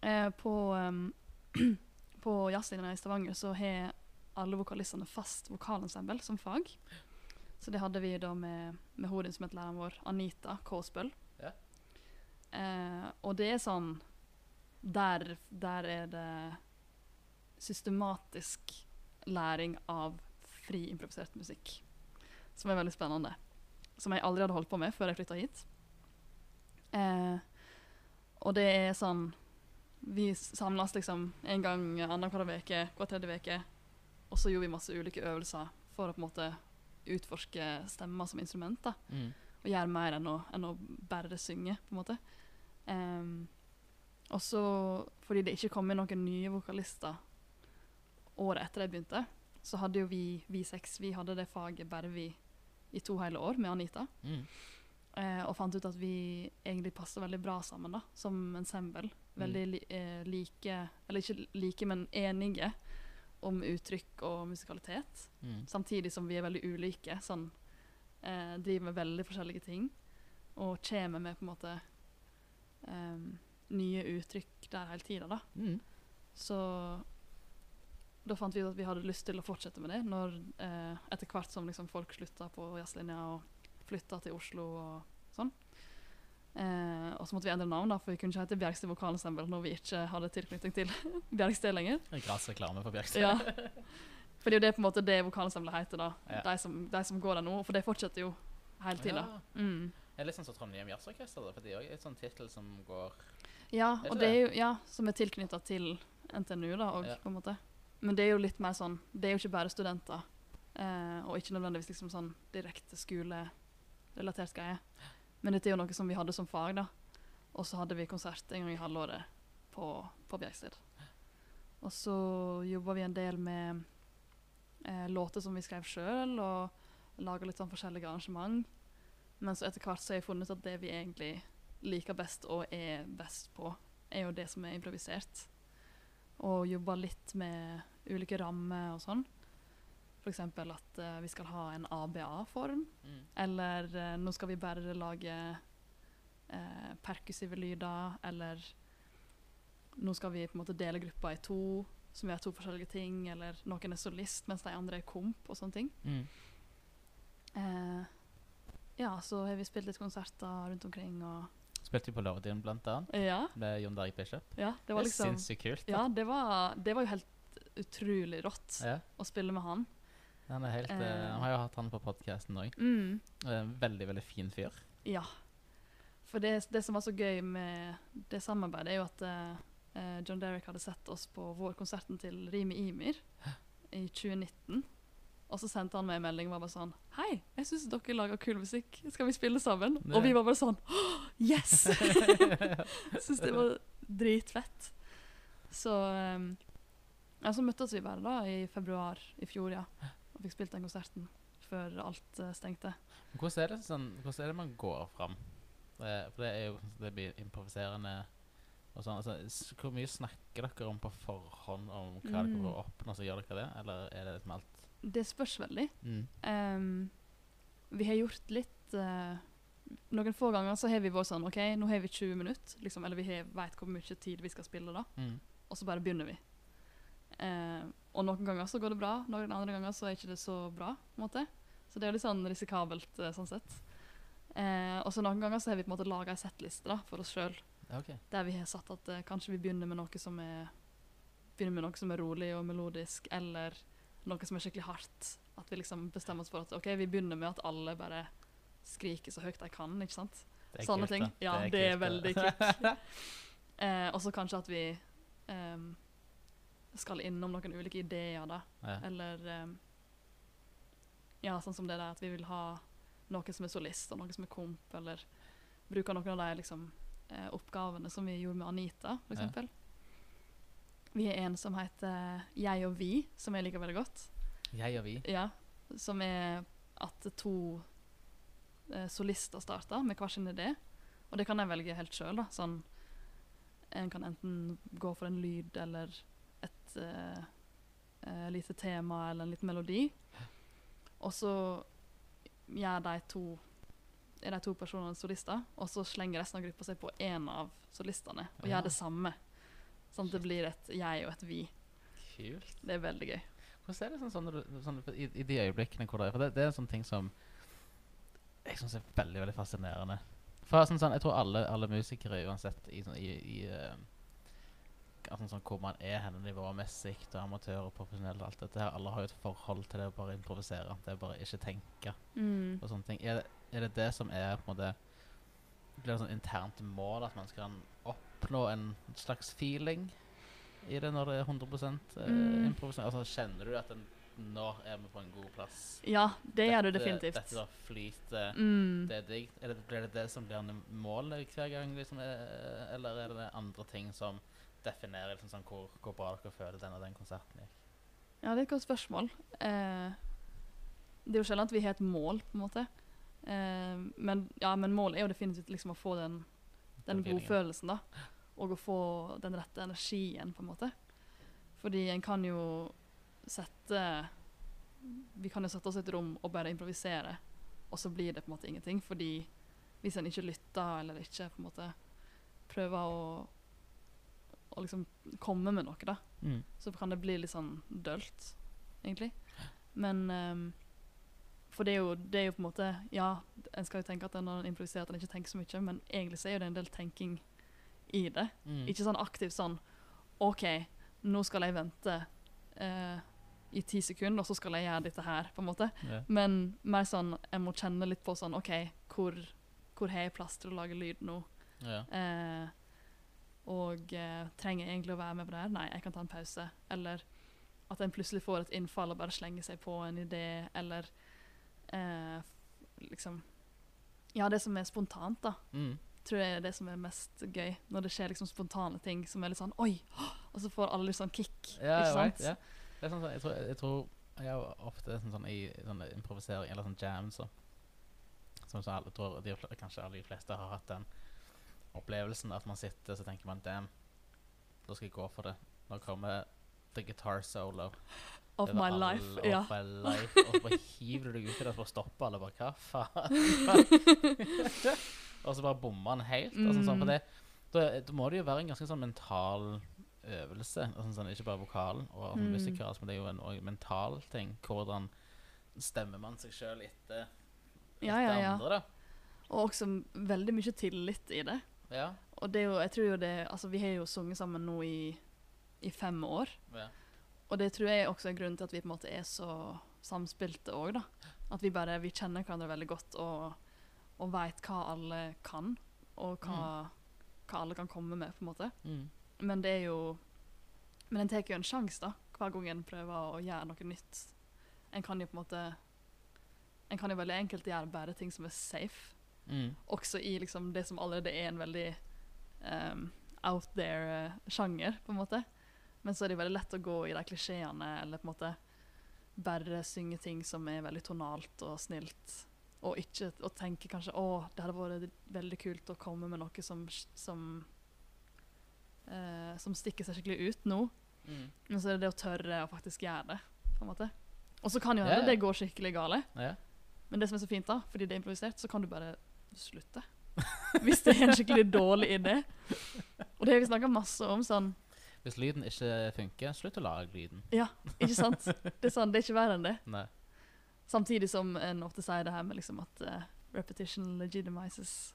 Eh, på um, på jazzlinja i Stavanger så har alle vokalistene fast vokalensemble som fag. Så det hadde vi da med, med hovedinstrumentlæreren vår, Anita Kåsbøll. Ja. Eh, og det er sånn der, der er det systematisk læring av fri improvisert musikk. Som er veldig spennende. Som jeg aldri hadde holdt på med før jeg flytta hit. Eh, og det er sånn Vi samles liksom en gang annenhver uke, hver tredje uke. Og så gjorde vi masse ulike øvelser for å på en måte utforske stemmer som instrument. da Mm. og gjøre mer enn å, enn å bare synge, på en måte. Em, og så, fordi det ikke kom inn noen nye vokalister året etter jeg begynte, så hadde jo vi, vi seks, vi hadde det faget bare vi i to hele år med Anita. Mm. Eh, og fant ut at vi egentlig passer veldig bra sammen da, som ensemble. Veldig li, eh, like, eller ikke like, men enige om uttrykk og musikalitet. Mm. Samtidig som vi er veldig ulike. Sånn, eh, driver med veldig forskjellige ting. Og kommer med på en måte em, nye uttrykk der hele tida, da. Mm. Så da fant vi ut at vi hadde lyst til å fortsette med det når, eh, etter hvert som liksom folk slutta på jazzlinja og flytta til Oslo og sånn. Eh, og så måtte vi endre navn, da, for vi kunne ikke hete Bjergsted vokalensemble når vi ikke hadde tilknytning til Bjergsted lenger. Grasreklame for Bjergsted. Ja. For det er jo det på en måte det vokalensemblet heter, da. Ja. De, som, de som går der nå. For det fortsetter jo hele tida. Ja. Mm. Det er litt sånn som Trondheim Jazzorkester, for det er jo et sånn tittel som går Ja, og det er jo, ja, som er tilknytta til NTNU, da, og, Ja. på en måte. Men det er jo litt mer sånn Det er jo ikke bare studenter, eh, og ikke nødvendigvis liksom sånn direkte skolerelatert greie. Men dette er jo noe som vi hadde som fag, da. Og så hadde vi konsert en gang i halvåret på, på Bjergsted. Og så jobba vi en del med eh, låter som vi skrev sjøl, og laga litt sånn forskjellige arrangement. Men så etter hvert så har jeg funnet ut at det vi egentlig liker best og er best på, er jo det som er improvisert. Og jobba litt med ulike rammer og sånn. F.eks. at uh, vi skal ha en ABA-form. mm. Eller uh, nå skal vi bare lage uh, perkussive lyder. Eller nå skal vi på en måte dele gruppa i to, som gjør to forskjellige ting. Eller noen er solist, mens de andre er komp og sånne ting. Mm. Ja, så har vi spilt litt konserter rundt omkring og Spilte vi på Lordien, blant annet, Ja, med Jon Derek Bishop. ja det var liksom sinnssykt kult. da. Ja, det var, det var jo helt utrolig rått Ja. å spille med han. Han, er helt, uh, Eh. han har jo hatt han på podkasten òg. Mm. veldig, veldig fin fyr. Ja. For det, det som var så gøy med det samarbeidet, er jo at eh, eh, John Derek hadde sett oss på vårkonserten til Rimi Imir i 2019. Og så sendte han meg en melding og var bare sånn Hei, jeg syns dere lager kul musikk. Skal vi spille sammen? Det. Og vi var bare sånn oh, Yes! Syns det var dritfett. Så um, ja, så møttes vi bare da i februar i fjor, ja. Og fikk spilt den konserten før alt uh, stengte. Hvordan er det, sånn, hvordan er det man går fram? Det, for det er jo det blir improviserende og sånn. Altså, hvor mye snakker dere om på forhånd om hva Mm. dere får oppnå, så gjør dere det? Eller er det liksom alt Det spørs veldig. mm. Um, vi har gjort litt uh, Noen få ganger så har vi vært sånn OK, nå har vi 20 minutter, liksom, eller vi vet hvor mye tid vi skal spille, da. Mm. Og så bare begynner vi. Eh, og noen ganger så går det bra, noen andre ganger så er ikke det så bra. på en måte. Så det er litt sånn risikabelt eh, sånn sett. Eh, og så noen ganger så har vi på en måte laga ei settliste da, for oss sjøl, Okay. der vi har satt at eh, kanskje vi begynner med noe som er begynner med noe som er rolig og melodisk, eller noe som er skikkelig hardt. At vi liksom bestemmer oss for at ok, vi begynner med at alle bare skriker så høyt de kan. ikke sant? Det er Sånne kult, ting. da. Ja, det er kult, da. veldig kult. Eh, og så kanskje at vi ehm, skal innom noen ulike ideer, da. ja. Eller um, Ja, sånn som det der at vi vil ha noen som er solist, og noen som er komp, eller bruke noen av de liksom, eh, oppgavene som vi gjorde med Anita, for Ja. Vi har en som heter Jeg og vi, som jeg liker veldig godt. Jeg og vi. Ja, som er at to eh, solister starter med hver sin idé. Og det kan jeg velge helt sjøl. Sånn, en kan enten gå for en lyd eller eh, lite tema eller en liten melodi. Og så gjør de to er de to personene solister, og så slenger resten av gruppa seg på én av solistene og Ja. gjør det samme. Sånn at det blir et jeg og et vi. Kult. Det er veldig gøy. Hvordan er det sånn, sånn, sånn i, i de øyeblikkene hvor det er For det, det er en sånn ting som jeg syns er veldig veldig fascinerende. For sånn, sånn, Jeg tror alle, alle musikere, uansett i, sånn, i, i eh, altså, sånn, hvor man er henne nivåmessig, og amatør og profesjonell og alt dette her, alle har jo et forhold til det å bare improvisere. Det å bare ikke tenke Mm. og sånne ting. Er det, er det det som er på en måte Blir det sånn internt mål at man skal oppnå en slags feeling i det når det er 100 eh, Mm. improvisering? Altså, kjenner du at den, nå er vi på en god plass? Ja, det gjør du definitivt. Dette da flyter Mm. det er digg. Blir det det som blir en mål hver gang, liksom, eh, eller er det andre ting som definerer liksom, sånn, hvor, hvor bra dere føler den og den konserten gikk? Ja, det er et godt spørsmål. Eh, det er jo sjelden at vi har et mål, på en måte. Eh, men, ja, men målet er jo definitivt liksom å få den, den feelingen. godfølelsen, da. Og å få den rette energien, på en måte. Fordi en kan jo sette Vi kan jo sette oss i et rom og bare improvisere, og så blir det på en måte ingenting. Fordi hvis en ikke lytter, eller ikke på en måte prøver å, å liksom komme med noe, da Mm. så kan det bli litt sånn dølt, egentlig. Men um, For det er, jo, det er jo på en måte Ja, en skal jo tenke at når en improviserer, at en ikke tenker så mye, men egentlig så er jo det en del tenking i det. Mm. Ikke sånn aktivt sånn OK, nå skal jeg vente uh, i ti sekunder, og så skal jeg gjøre dette her, på en måte. Yeah. Men mer sånn jeg må kjenne litt på sånn OK, hvor, hvor har jeg plass til å lage lyd nå? Ja. Eh, og eh, trenger egentlig å være med på det her? Nei, jeg kan ta en pause. Eller at en plutselig får et innfall og bare slenger seg på en idé, eller eh, liksom Ja, det som er spontant, da, Mm. tror jeg er det som er mest gøy. Når det skjer liksom spontane ting som er litt sånn Oi! Og så får alle litt sånn kick. Ja, ikke sant? ja. Det er sånn, jeg, tror, jeg tror Jeg er ofte sånn, sånn i sånn improvisering eller sånn jams så. Som så alle tror de, Kanskje alle de fleste har hatt den opplevelsen at man sitter så tenker man Damn, da skal jeg gå for det. Nå kommer the guitar solo. Of my alle- life. of Ja. my life. Og så bare hiver du deg ut i det for å stoppe alle. Bare, hva faen? og så bare bommer han helt. Og sånn, sånn, for Mm. det, da, da må det jo være en ganske sånn mental øvelse. Og sånn, sånn, ikke bare vokalen og Mm. musikalsk, men det er jo en mental ting. Hvordan stemmer man seg sjøl etter, Ja, etter ja, ja. andre, da? Og også veldig mye tillit i det. Ja. Og det er jo, jeg tror jo det Altså, vi har jo sunget sammen nå i, i fem år. ja. Og det tror jeg også er grunnen til at vi på en måte er så samspilte òg, da. At vi bare vi kjenner hverandre veldig godt og, og veit hva alle kan, og hva, hva alle kan komme med, på en måte. Mm. Men det er jo Men en tar jo en sjanse, da, hver gang en prøver å gjøre noe nytt. En kan jo på en måte En kan jo veldig enkelt gjøre bare ting som er safe, Mm. også i liksom det som allerede er en veldig um, out there-sjanger, på en måte. Men så er det veldig lett å gå i de klisjeene, eller på en måte bare synge ting som er veldig tonalt og snilt. Og ikke og tenke kanskje å, det hadde vært veldig kult å komme med noe som, som, eh, som stikker seg skikkelig ut nå. Mm. Men så er det det å tørre å faktisk gjøre det. på en måte. Og så kan jo hende yeah. det går skikkelig galt. Yeah. Men det som er så fint, da, fordi det er improvisert, så kan du bare slutte. Hvis det er en skikkelig dårlig idé. Og det har vi snakka masse om. sånn, Hvis lyden ikke funker, slutt å lage lyden. Ja, ikke sant? Det er sånn, det er ikke verre enn det. Nei. Samtidig som en ofte sier det her med liksom at uh, repetition legitimizes.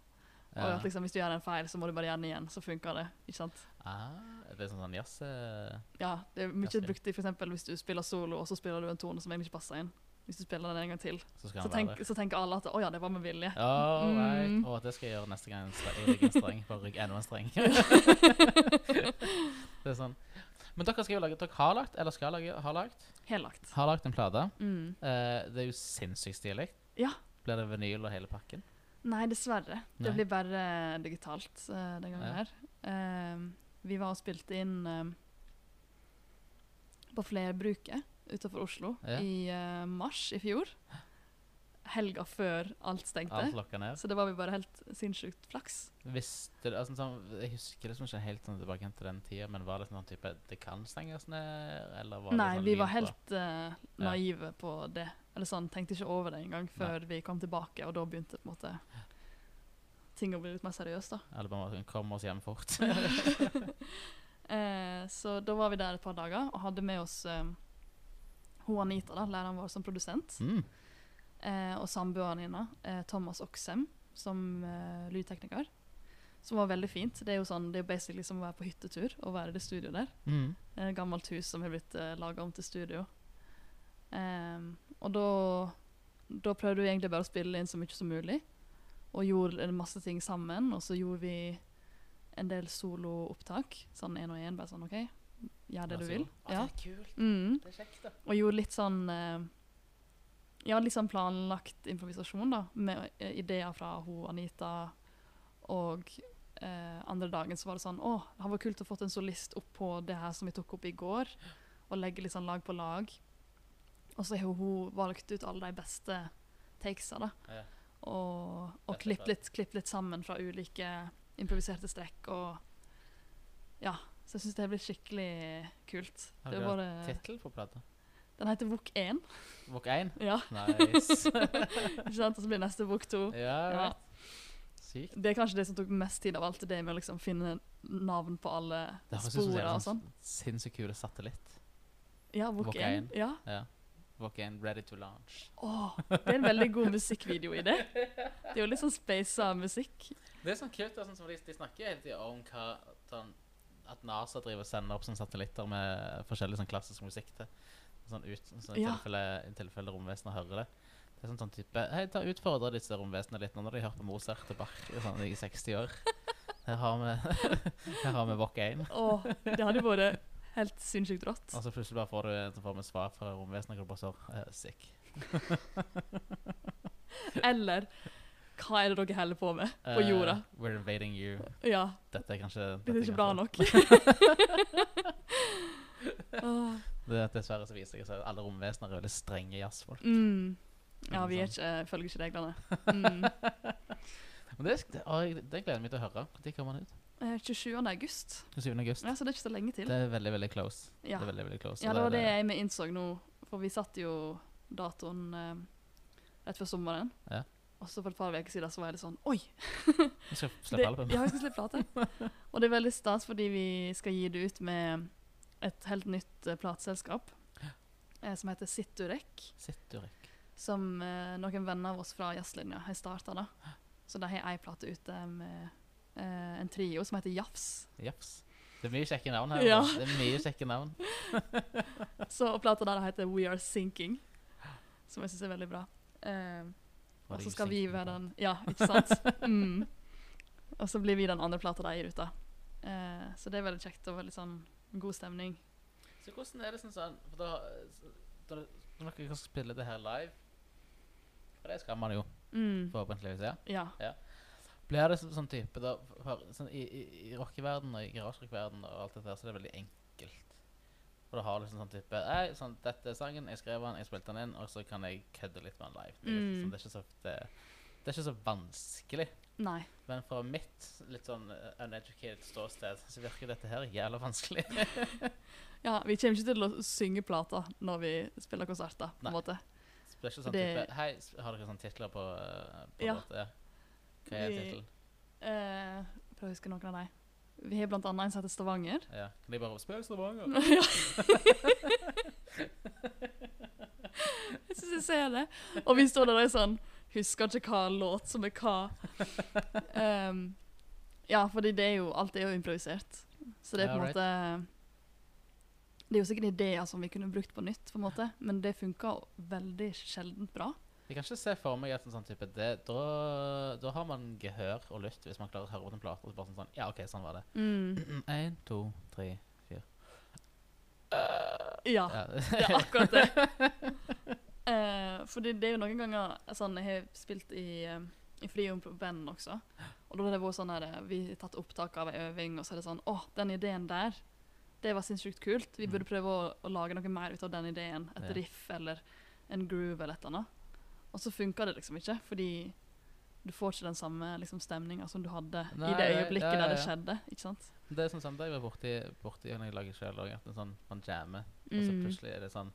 Og Ja. at liksom, hvis du gjør en feil, så må du bare gjøre den igjen, så funker det. ikke sant? Ah, det er sånn sånn jazz Uh, Ja, Det er mye brukt i eksempel hvis du spiller solo, og så spiller du en tone som egentlig ikke passer inn. Hvis du spiller den en gang til. Så Så, tenk, så tenker alle at å ja, det var med vilje. All right. oh, det skal jeg gjøre neste gang jeg rygger en streng. Bare rygg enda en streng. det er sånn. Men dere skal jo lage, dere har lagt, eller skal lage, har lagt, Hellagt. har lagt en plate. Mm. Eh, det er jo sinnssykt stilig. Ja. Blir det vinyl og hele pakken? Nei, dessverre. Det blir bare digitalt uh, den gangen Ja. her. Uh, vi var og spilte inn uh, på Flerbruket utenfor Oslo Ja. i uh, mars i fjor. Helga før alt stengte. Alt. Så det var vi bare helt sinnssykt flaks. Visste du, altså, sånn, Jeg husker det som ikke helt sånn tilbake til den tida, men var det sånn type Det kan stenges ned, eller var Nei, det sånn vi var helt uh, naive på det. Eller sånn, tenkte ikke over det engang før vi kom tilbake, og da begynte på en måte ting å bli litt mer seriøst, da. Eller bare måtte komme oss hjem fort. Eh, så da var vi der et par dager og hadde med oss eh, hun Anita, da, læreren vår som produsent, mm. eh, og samboeren hennes, eh, Thomas Oksem, som eh, lydtekniker. Som var veldig fint. Det er jo sånn, det er basically som å være på hyttetur og være i det studioet der. Mm. Et gammelt hus som har blitt eh, laga om til studio. Ehm, og da, da prøvde vi egentlig bare å spille inn så mye som mulig. Og gjorde masse ting sammen. Og så gjorde vi en del soloopptak. Sånn én og én. Bare sånn OK, gjør det du vil. Ja. det er kult. Mm. Det er kjekt, da. Og gjorde litt sånn eh, Ja, litt sånn planlagt improvisasjon, da. Med eh, ideer fra hun Anita. Og eh, andre dagen så var det sånn Å, det hadde vært kult å fått en solist opp på det her som vi tok opp i går. Og legge litt sånn lag på lag. Og så har hun valgt ut alle de beste takesa, da. Ja. Og, og klippet litt, klipp litt sammen fra ulike improviserte strekk. Og ja. Så jeg syns det blir skikkelig kult. Har du hatt Tittel på plata? den heter Vok 1. Vok 1? Ja, Nice. ikke sant? Og så blir neste Vok 2. ja, Ja. Sykt. Det er kanskje det som tok mest tid av alt, det med å liksom finne navn på alle sporene en og sånn. sånn sinnssykt kule satellitt. Ja, Vok Vok 1. 1. Ja. Ja. Vok 1, ready to launch. Oh, det er en veldig god musikkvideo i det. Det er jo litt sånn spasa musikk. Det er sånn kult, det er sånn som de, de snakker hele tiden om hva sånn, At NASA driver og sender opp sånn satellitter med forskjellig sånn klassisk musikk til. Sånn ut, sånn, Ja. tilfelle, i tilfelle romvesenet hører det. Det er sånn, sånn type Hei, ta utfordre disse romvesenene litt nå når de hørt på Mozart og Bach sånn, i 60 år. Her har vi Her har vi Vock 1. Åh, det hadde vært helt sinnssykt rått. Og så plutselig bare får du så får vi svar fra romvesenet, og du bare står uh, sick. Eller hva er det dere holder på med på jorda? jorda? we're invading you. Ja, Dette er kanskje det er ikke bra nok. Åh, Det, dessverre så viser det seg at alle romvesener er veldig strenge jazzfolk. mm. Ja, vi ikke, eh, følger ikke reglene. Mm. Men det, det, det gleder jeg meg til å høre. Når kommer den ut? Eh, 27. august. 27. august. Ja, så det er ikke så lenge til. Det er veldig, veldig close. Ja, Det veldig, veldig close. ja det var det jeg innså nå. For vi satte jo datoen eh, rett før sommeren. Ja. Og så for et par uker siden så var jeg litt sånn Oi! Vi skal slippe album. ja, vi skal slippe plate. Og det er veldig stas fordi vi skal gi det ut med et helt nytt uh, plateselskap eh, som heter Siturek. Sitter? Som eh, noen venner av oss fra jazzlinja har starta. Så de har ei plate ute med eh, en trio som heter Jafs. Jafs. Det er mye kjekke navn her. Ja. Det er mye kjekke navn. Så plata der heter We Are Sinking, som jeg syns er veldig bra. Eh, og så skal vi være den Ja, ikke sant? Mm. Og så blir vi den andre plata de gir ut, da. Eh, så det er veldig kjekt og veldig sånn god stemning. Så hvordan er det sånn For da, da Når dere kan spille det her live For det skal man jo Mm. forhåpentligvis ja. Ja. Blir det så, sånn type da for, sånn, I, i, i rockeverdenen og i garasjerockverdenen og alt det der Så er det veldig enkelt For du har liksom sånn type Ei, sånn, dette er sangen, jeg skrev den, jeg spilte den inn Og så kan jeg kødde litt med den live Det er, litt Mm. sånn, det er, ikke, så, det, det er ikke så vanskelig Nei. Men fra mitt litt sånn uh, uneducated ståsted Så virker dette her jævla vanskelig Ja, vi kommer ikke til å synge plater når vi spiller konserter, på en måte. Så det er ikke sånn Det- type Hei, har dere sånne titler på, uh, på Ja. låter? Ja. Hva er tittelen? Eh, prøv å huske noen av dem. Vi har blant annet en som heter Stavanger. Ja. Kan de bare spille Stavanger? ja. jeg syns jeg ser det. Og vi står der og er sånn Husker ikke hva låt som er hva. Um, ja, fordi det er jo Alt er jo improvisert. Så det er på en måte Det er jo sikkert ideer som vi kunne brukt på nytt, på en måte, men det funka veldig sjeldent bra. Jeg kan ikke se for meg at en sånn type det, da, da har man gehør og lytt hvis man klarer å høre på en plate. Og så bare sånn, sånn Ja, OK, sånn var det. Mm. Én, to, tre, fire. Ja. Ja. Det er akkurat det. uh, fordi det er jo noen ganger sånn, Jeg har spilt i, i i på band også. Og da har det vært sånn her eh, Vi har tatt opptak av ei øving, og så er det sånn Å, den ideen der, det var sinnssykt kult. Vi Mm. burde prøve å, å lage noe mer ut av den ideen. Et riff eller en groove eller et eller annet. Og så funker det liksom ikke, fordi du får ikke den samme liksom, stemninga som du hadde Nei, i det ja, øyeblikket ja, der det skjedde. ikke sant? Det er sånn sånn, det jeg var borti, borti når jeg lager sjøl òg, at sånn, man jammer, og så Mm. plutselig er det sånn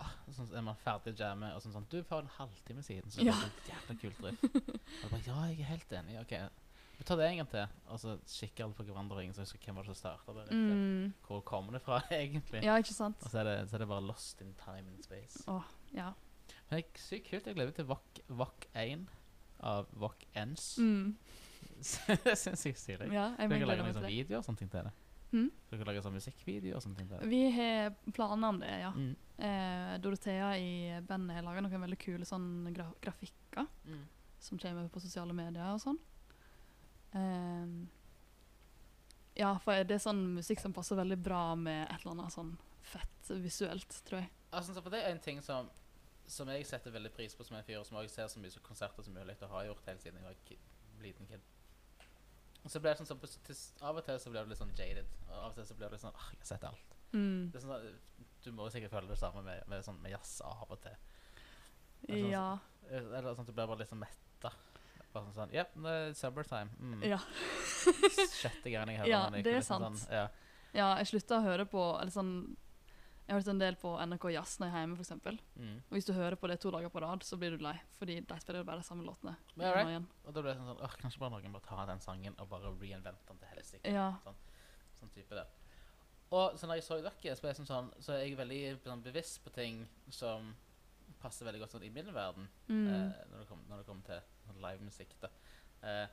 åh, så er man ferdig å jamme, og sånn sånn Du, for en halvtime siden så Ja. det et jævla kult riff. Og jeg bare, ja, jeg er helt enig. OK. Vi tar det en gang til. Og så kikker alle på hverandre og ingen som husker hvem var det som starta det. Mm. Hvor kommer det fra, egentlig? Ja, ikke sant? Og så er, det, så er det bare lost in time and space. Åh, ja. Men det er sykt kult. Jeg gleder meg til VOK, VOK 1 av Wack ENS. Mm. det syns jeg er stilig. ja jeg dere gleder meg til det. videoer og sånne ting til det? Mm. Dere lage sånn musikkvideo og sånne ting til det? Vi har planer om det, ja. Mm. Eh, Dorothea i bandet har laga noen veldig kule sånn gra grafikker Mm. som kommer på sosiale medier og sånn. Eh, ja, for det er sånn musikk som passer veldig bra med et eller annet sånn fett visuelt, tror jeg. Altså, så for det er en ting som Som jeg setter veldig pris på som en fyr som også ser så mye så konserter som mulig og har gjort helt siden jeg var ki liten kid. Og så blir det sånn, så på, til, Av og til så blir du litt sånn jaded, og av og til så blir du litt sånn ah, jeg har sett alt. Mm. Det er sånn Du må jo sikkert føle det samme med, med, sånn, med jazz av og til. Sånn- Ja. Eller sånn at du blir bare litt sånn metta. Bare sånn sånn Yep, det er summertime. Mm. ja. Sjette gang jeg hører Ja, den. det er liksom sant. Sånn, ja. ja, jeg slutta å høre på eller sånn Jeg har hørt en del på NRK Jazz når jeg er hjemme, eksempel. Mm. Og hvis du hører på det to dager på rad, så blir du lei, fordi de spiller bare de samme låtene. Igjen right. og da blir det sånn sånn kanskje bare noen bare ta den sangen og bare reinvente den til helsike. Ja. Sånn, sånn type det. Og så når jeg så dere, er jeg sånn, sånn, så er jeg veldig sånn, bevisst på ting som passer veldig godt sånn i min verden. Mm. eh, når, det kom, når det kommer til sånn livemusikk. da. Eh,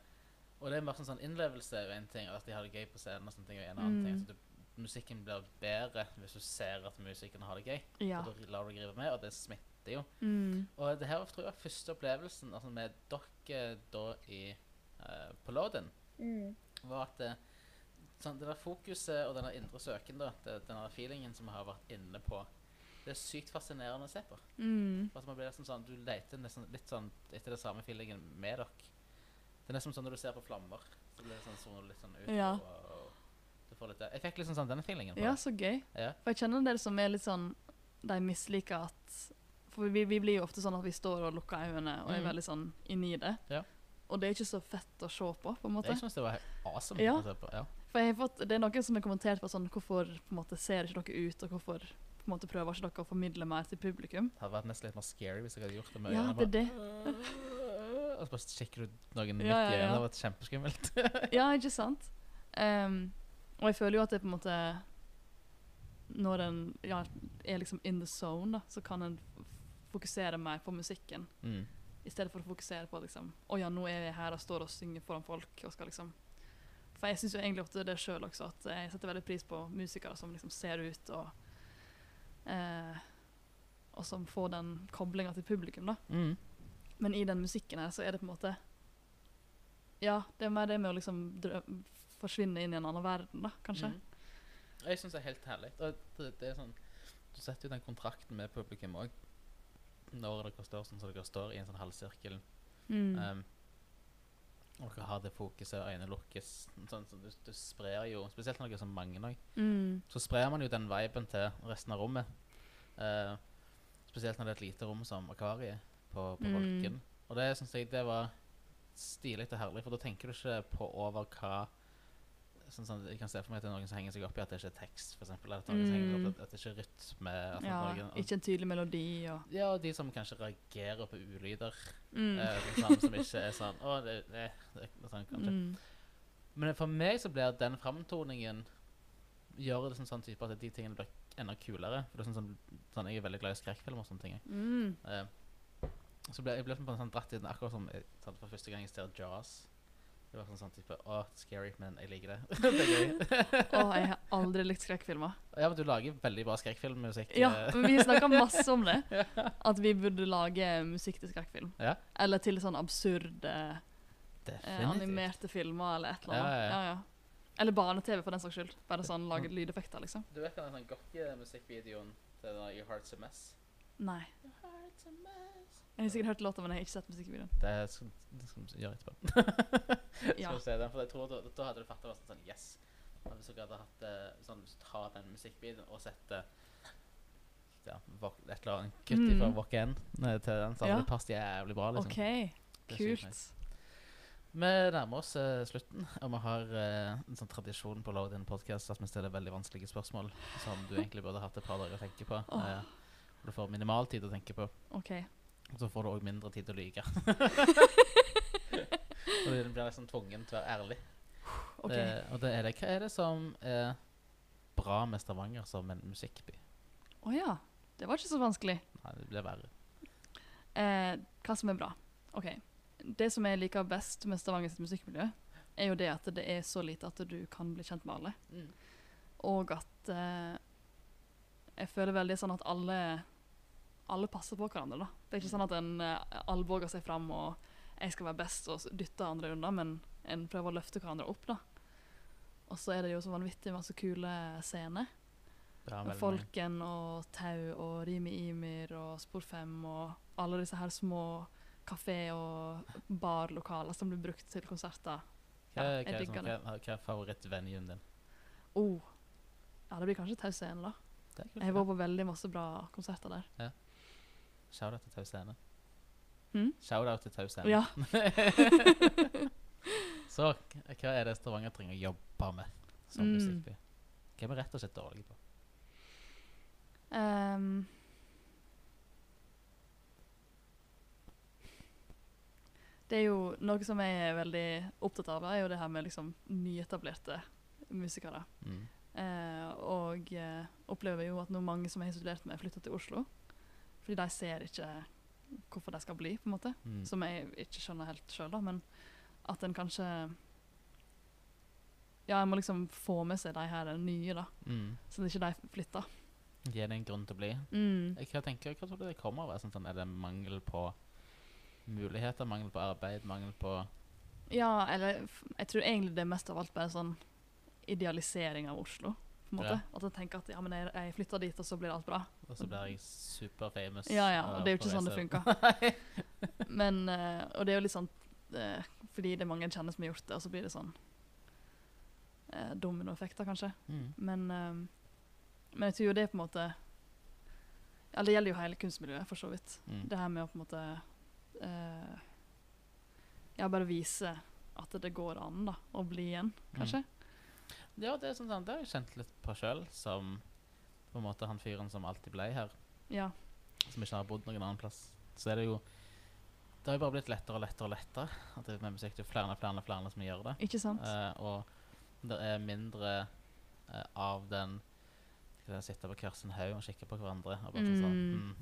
og det er bare sånn, sånn innlevelse er jo en ting, og at de har det gøy på scenen og sånne ting og en annen Mm. ting. Så du, musikken blir bedre hvis du ser at musikerne har det gøy, ja. og da lar du gripe med, og det smitter jo. Mm. Og det her tror jeg var første opplevelsen altså med dere da i, uh, på Lodin, var at det, sånn, det der fokuset og den indre søken, da, det, den feelingen som vi har vært inne på, det er sykt fascinerende å se på. Mm. For at man blir liksom sånn, Du leter nesten litt sånn etter det samme feelingen med dere. Det er nesten sånn når du ser på flammer, så blir det sånn, sånn litt sånn ut. Ja. Og, får litt det. Jeg fikk liksom sånn denne feelingen på Ja, så gøy. Ja. For jeg kjenner en del som er litt sånn De misliker at For vi, vi blir jo ofte sånn at vi står og lukker øynene og er Mm. veldig sånn inni det. Ja. Og det er ikke så fett å se på, på en måte. Jeg syns det var awesome. Ja. å se på. Ja. For jeg har fått, Det er noen som har kommentert på sånn Hvorfor på en måte ser ikke dere ut, og hvorfor på en måte prøver ikke dere å formidle mer til publikum? Det hadde vært nesten litt mer scary hvis jeg hadde gjort det med Ja, det er det. Og så bare kikker du noen midt i øynene. Det hadde vært kjempeskummelt. Ja, ikke sant? Ehm, og jeg føler jo at det på en måte Når en ja, er liksom in the zone, da, så kan en fokusere mer på musikken. mm. I stedet for å fokusere på liksom Å ja, nå er jeg her og står og synger foran folk. og skal liksom For jeg syns jo egentlig ofte det sjøl også, at jeg setter veldig pris på musikere som liksom ser ut og eh, Og som får den koblinga til publikum, da. Mm. Men i den musikken her så er det på en måte Ja, det er mer det med å liksom drø forsvinne inn i en annen verden, da, kanskje. Mm. Jeg syns det er helt herlig. Det, det er sånn, du setter jo den kontrakten med publikum òg. Når dere står sånn som dere står i en sånn halvsirkel. Mm. Um, og dere har det fokuset, øynene lukkes. Sånn, så du, du sprer jo Spesielt når dere er så mange òg. Mm. Så sprer man jo den viben til resten av rommet. Uh, spesielt når det er et lite rom som Akvariet på, på Mm. Volken. Og det syns jeg det var stilig og herlig, for da tenker du ikke på over hva Sånn, sånn, jeg kan se for meg at det er noen som henger seg opp i at det ikke er tekst, Eller at, opp, at, at det ikke er rytme. Ja, noen, ikke en tydelig melodi og ja, og de som kanskje reagerer på ulyder. mm. Eh, sånn, som ikke er sånn Å, det, det, det, sånn, kanskje. Mm. Men for meg så blir den framtoningen Gjør det sånn type at de tingene blir enda kulere. For det er sånn, sånn, Jeg er veldig glad i skrekkfilmer og sånne ting. Mm. Eh, så ble, jeg ble på en sånn dratt i den akkurat som jeg, for første gang jeg ser Jaws. Det var sånn, sånn type Å, scary, men jeg liker det. det er gøy. Å, jeg har aldri likt skrekkfilmer. ja, men du lager veldig bra skrekkfilmmusikk. Ja, eh. men vi snakka masse om det. At vi burde lage musikk til skrekkfilm. Ja. Eller til sånn absurde eh, animerte filmer eller et eller annet. Ja, ja, ja. Ja. Eller barne-TV, for den saks skyld. Bare sånn lage lydeffekter, liksom. Du vet den sånn gokke-musikkvideoen til den Your Heart's a Mess? Nei. Your Heart's a Mess. Jeg har sikkert hørt låta, men jeg har ikke sett musikkvideoen. Det skal, vi gjøre etterpå. Ja. Skal vi se den, for jeg tror da, da hadde du fattet sånn, sånn Yes. Hvis dere hadde hatt eh, sånn du den musikkvideoen og setter ja, et eller annet kutt Mm. fra Walk In til den, så hadde Ja. det passet jævlig bra. liksom. OK, kult. nice. Vi nærmer oss uh, slutten, og vi har uh, en sånn tradisjon på Load In Podcast at vi stiller veldig vanskelige spørsmål som du egentlig burde hatt et par dager å tenke på. Oh. Uh, du får minimal tid å tenke på, OK. Så får du òg mindre tid til å lyge. og du blir liksom tvungen til å være ærlig. Okay. Det, og det er det. Hva er det som er bra med Stavanger som en musikkby? Å ja. Det var ikke så vanskelig. Nei, det blir verre. Eh, hva som er bra. OK. Det som jeg liker best med Stavanger sitt musikkmiljø, er jo det at det er så lite at du kan bli kjent med alle. Mm. Og at eh, jeg føler veldig sånn at alle alle passer på hverandre. da. Det er ikke sånn at en uh, albuer seg fram og jeg skal være best og dytte andre unna, men en prøver å løfte hverandre opp. da. Og så er det jo så vanvittig masse kule scener. Med. Folken og Tau og Rimi Imir og Spor 5 og alle disse her små kafé- og barlokaler som blir brukt til konserter. Hva, Ja, jeg hva, er det. hva, hva er favorittvenuen din? Oh. Ja, det blir kanskje Tau Scene, da. Jeg har vært på veldig masse bra konserter der. Shout-out til Tau Scene. Mm? Shout-out til Tau Scene. Ja. Så hva er det Stavanger trenger å jobbe med som Mm. musikkby? Hva er vi rett og slett dårlige på? Um. det er jo noe som jeg er veldig opptatt av, er jo det her med liksom nyetablerte musikere. Mm. Eh, og eh, opplever jo at nå mange som jeg har studert med, flytter til Oslo. Fordi de ser ikke hvorfor de skal bli, på en måte. Mm. Som jeg ikke skjønner helt sjøl, da. Men at en kanskje Ja, en må liksom få med seg de her nye, da. Mm. Så ikke de flytter. Gi det en grunn til å bli. Mm. Jeg tenker tenke, Hva tror du det kommer av? Sånn, sånn, er det mangel på muligheter, mangel på arbeid, mangel på Ja, eller jeg tror egentlig det er mest av alt bare sånn idealisering av Oslo. på en måte. Ja. At jeg tenker at ja, men jeg, jeg flytter dit, og så blir alt bra. Og så blir jeg superfamous. Ja, ja, og og det er jo ikke sånn det funker. Men, eh, og det er jo litt sånn eh, fordi det er mange jeg kjenner som har gjort det, og så blir det sånn eh, dominoeffekter, kanskje. Mm. Men, eh, men jeg tror jo det er på en måte Ja, det gjelder jo hele kunstmiljøet, for så vidt. Mm. Det her med å på en måte eh, Ja, bare vise at det går an, da, å bli igjen, kanskje. Ja, det, er sånn, det har jeg kjent litt på sjøl, som på en måte han fyren som alltid ble her, Ja. som ikke har bodd noen annen plass. Så er det jo Det har jo bare blitt lettere og lettere og lettere at det med musikk. Det er flere og flere flere som gjør det. Ikke sant? Eh, og det er mindre eh, av den sitte på hver sin haug og kikke på hverandre og bare sånn Mm. mm,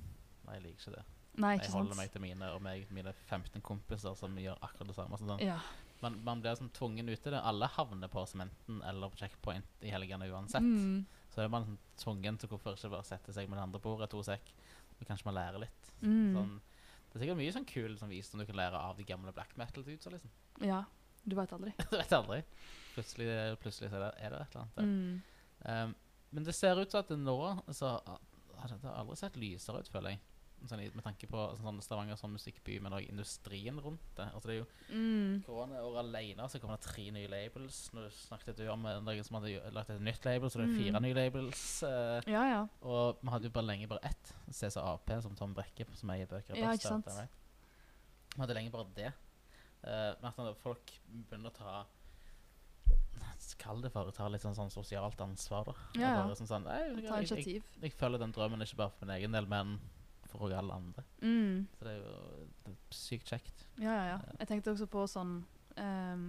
Nei, jeg liker ikke det. Nei, ikke Jeg holder sant? meg til mine og meg, mine 15 kompiser som gjør akkurat det samme. Sånn, sånn. Ja. Man, man blir sånn tvungen ut i det. Alle havner på Sementen eller på Checkpoint i helgene uansett. Mm. Så er man sånn tvungen til hvorfor ikke bare sette seg med det andre bordet to sekk. Og kanskje man lærer litt. Mm. Sånn, det er sikkert mye sånn kul som visdom du kan lære av de gamle black metal-dudesa. Liksom. Ja. Du veit aldri. du vet aldri. Plutselig, plutselig er, det, er det et eller annet. Mm. Um, men det ser ut til at nå så har det aldri sett lysere ut, føler jeg. Sånn, med tanke på sånn Stavanger som musikkby, men òg industrien rundt det. Altså, det er jo Mm. Koronaåret alene så kommer det tre nye labels. Nå snakket du om noen som hadde lagt et nytt label, så det er Mm. fire nye labels. eh, Ja, ja. og vi hadde jo bare lenge bare ett. CCAP, som Tom Brekke, som eier bøker. Ja, ikke sant. Vi hadde lenge bare det. Eh, men at folk begynner å ta Kall det for å ta litt sånn, sånn sosialt ansvar, da. Ja, ja. Sånn, sånn, «Nei, jeg, jeg, jeg, jeg følger den drømmen ikke bare for min egen del, men for alle andre. Mm. Så det er jo det er sykt kjekt. Ja, ja, ja. Jeg tenkte også på sånn um,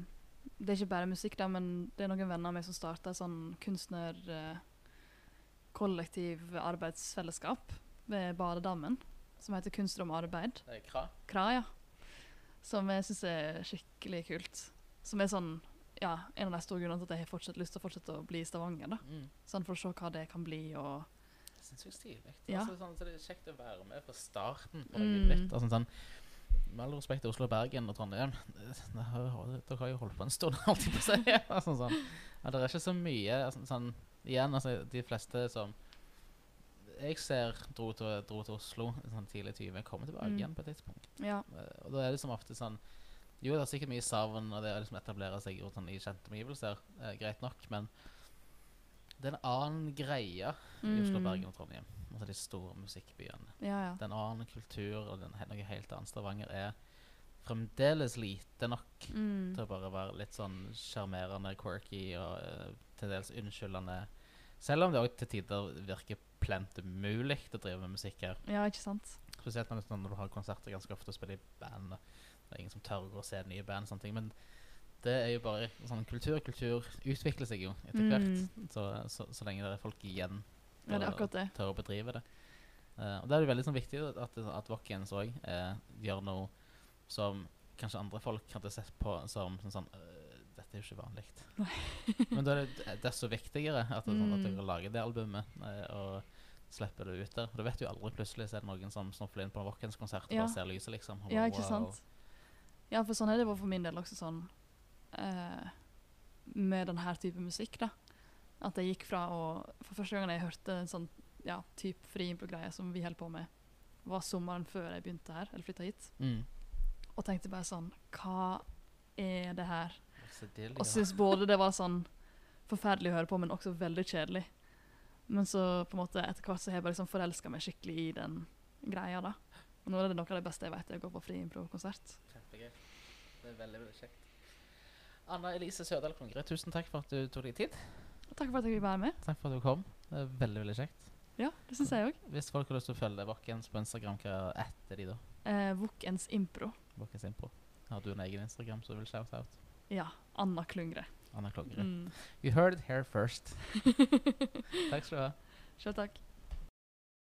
Det er ikke bare musikk, da, men det er noen venner av meg som starta sånn kunstnerkollektiv arbeidsfellesskap ved Badedammen, som heter Kunstrom arbeid. Det er kra. Kra, ja. Som jeg syns er skikkelig kult. Som er sånn ja, en av de store grunnene til at jeg har lyst til å fortsette å bli i Stavanger. da. Mm. Sånn For å se hva det kan bli. og Sinnssykt stilig. Ja. Altså, sånn, så det er kjekt å være med fra starten på Mm. nytt. Altså, sånn, med all respekt til Oslo, Bergen og Trondheim, dere har jo holdt på en stund, alltid på seg. Altså, sånn. Ja, det er ikke så mye altså, sånn, Igjen, altså, de fleste som jeg ser dro til, dro til Oslo sånn tidlig i 20, kommer tilbake Mm. igjen på et tidspunkt. Ja. Eh, Og da er det som ofte sånn Jo, det er sikkert mye savn, og det å liksom etablere seg sånn, i kjente omgivelser, eh, greit nok, men det er en annen greie i Oslo, Mm. Bergen og Trondheim. Altså de store musikkbyene. Ja, ja. Det er en annen kultur, og den, noe helt annet. Stavanger er fremdeles lite nok Mm. til å bare være litt sånn sjarmerende, quirky og uh, til dels unnskyldende. Selv om det òg til tider virker plent umulig å drive med musikk her. ja, ikke sant? Spesielt når, når du har konserter ganske ofte og spiller i band. Det er ingen som tør å gå og se nye band. og sånne ting, Men det er jo bare sånn kultur. Kultur utvikler seg jo etter Mm. hvert. Så, så, så lenge det er folk igjen Ja, det det. Tør å bedrive det. Uh, og da er det veldig sånn, viktig at, at Vokkens òg gjør noe som kanskje andre folk hadde sett på som sånn, sånn uh, Dette er jo ikke vanlig. Men da er det desto viktigere at, sånn, at Mm. dere lager det albumet eh, og slipper det ut der. Og du vet jo aldri plutselig så er det noen som snufler inn på en Vokkens-konsert og Ja. bare ser lyset, liksom. og Ja, ikke wow. sant? Ja, for sånn er det for min del også sånn eh, Med denne type musikk, da. At jeg gikk fra å For første gang jeg hørte en sånn ja, type friimpro-greie som vi holder på med, var sommeren før jeg begynte her, eller flytta hit. Mm. Og tenkte bare sånn Hva er det her? Så deilig, Og ja. syntes både det var sånn forferdelig å høre på, men også veldig kjedelig. Men så på en måte etter hvert så har jeg bare liksom forelska meg skikkelig i den greia. da. Og nå er det noe av det beste jeg vet, er å gå på friimpro-konsert. Kjempegøy. Det er veldig, veldig kjekt. Anna Elise Sørdal Klungre, tusen takk for at du tok deg tid. Og takk for at jeg fikk være med. Takk for at du kom. Det er veldig, veldig kjekt. Ja, det syns jeg òg. Hvis folk har lyst til å følge Vokkens på Instagram, hva etter de da? Eh, Vokens impro. Vokkens Impro. Har du en egen Instagram som du vil shout out? Ja. Anna Klungre. Anna Klungre. Mm. You heard it here first. Takk skal du ha. Sjøl takk.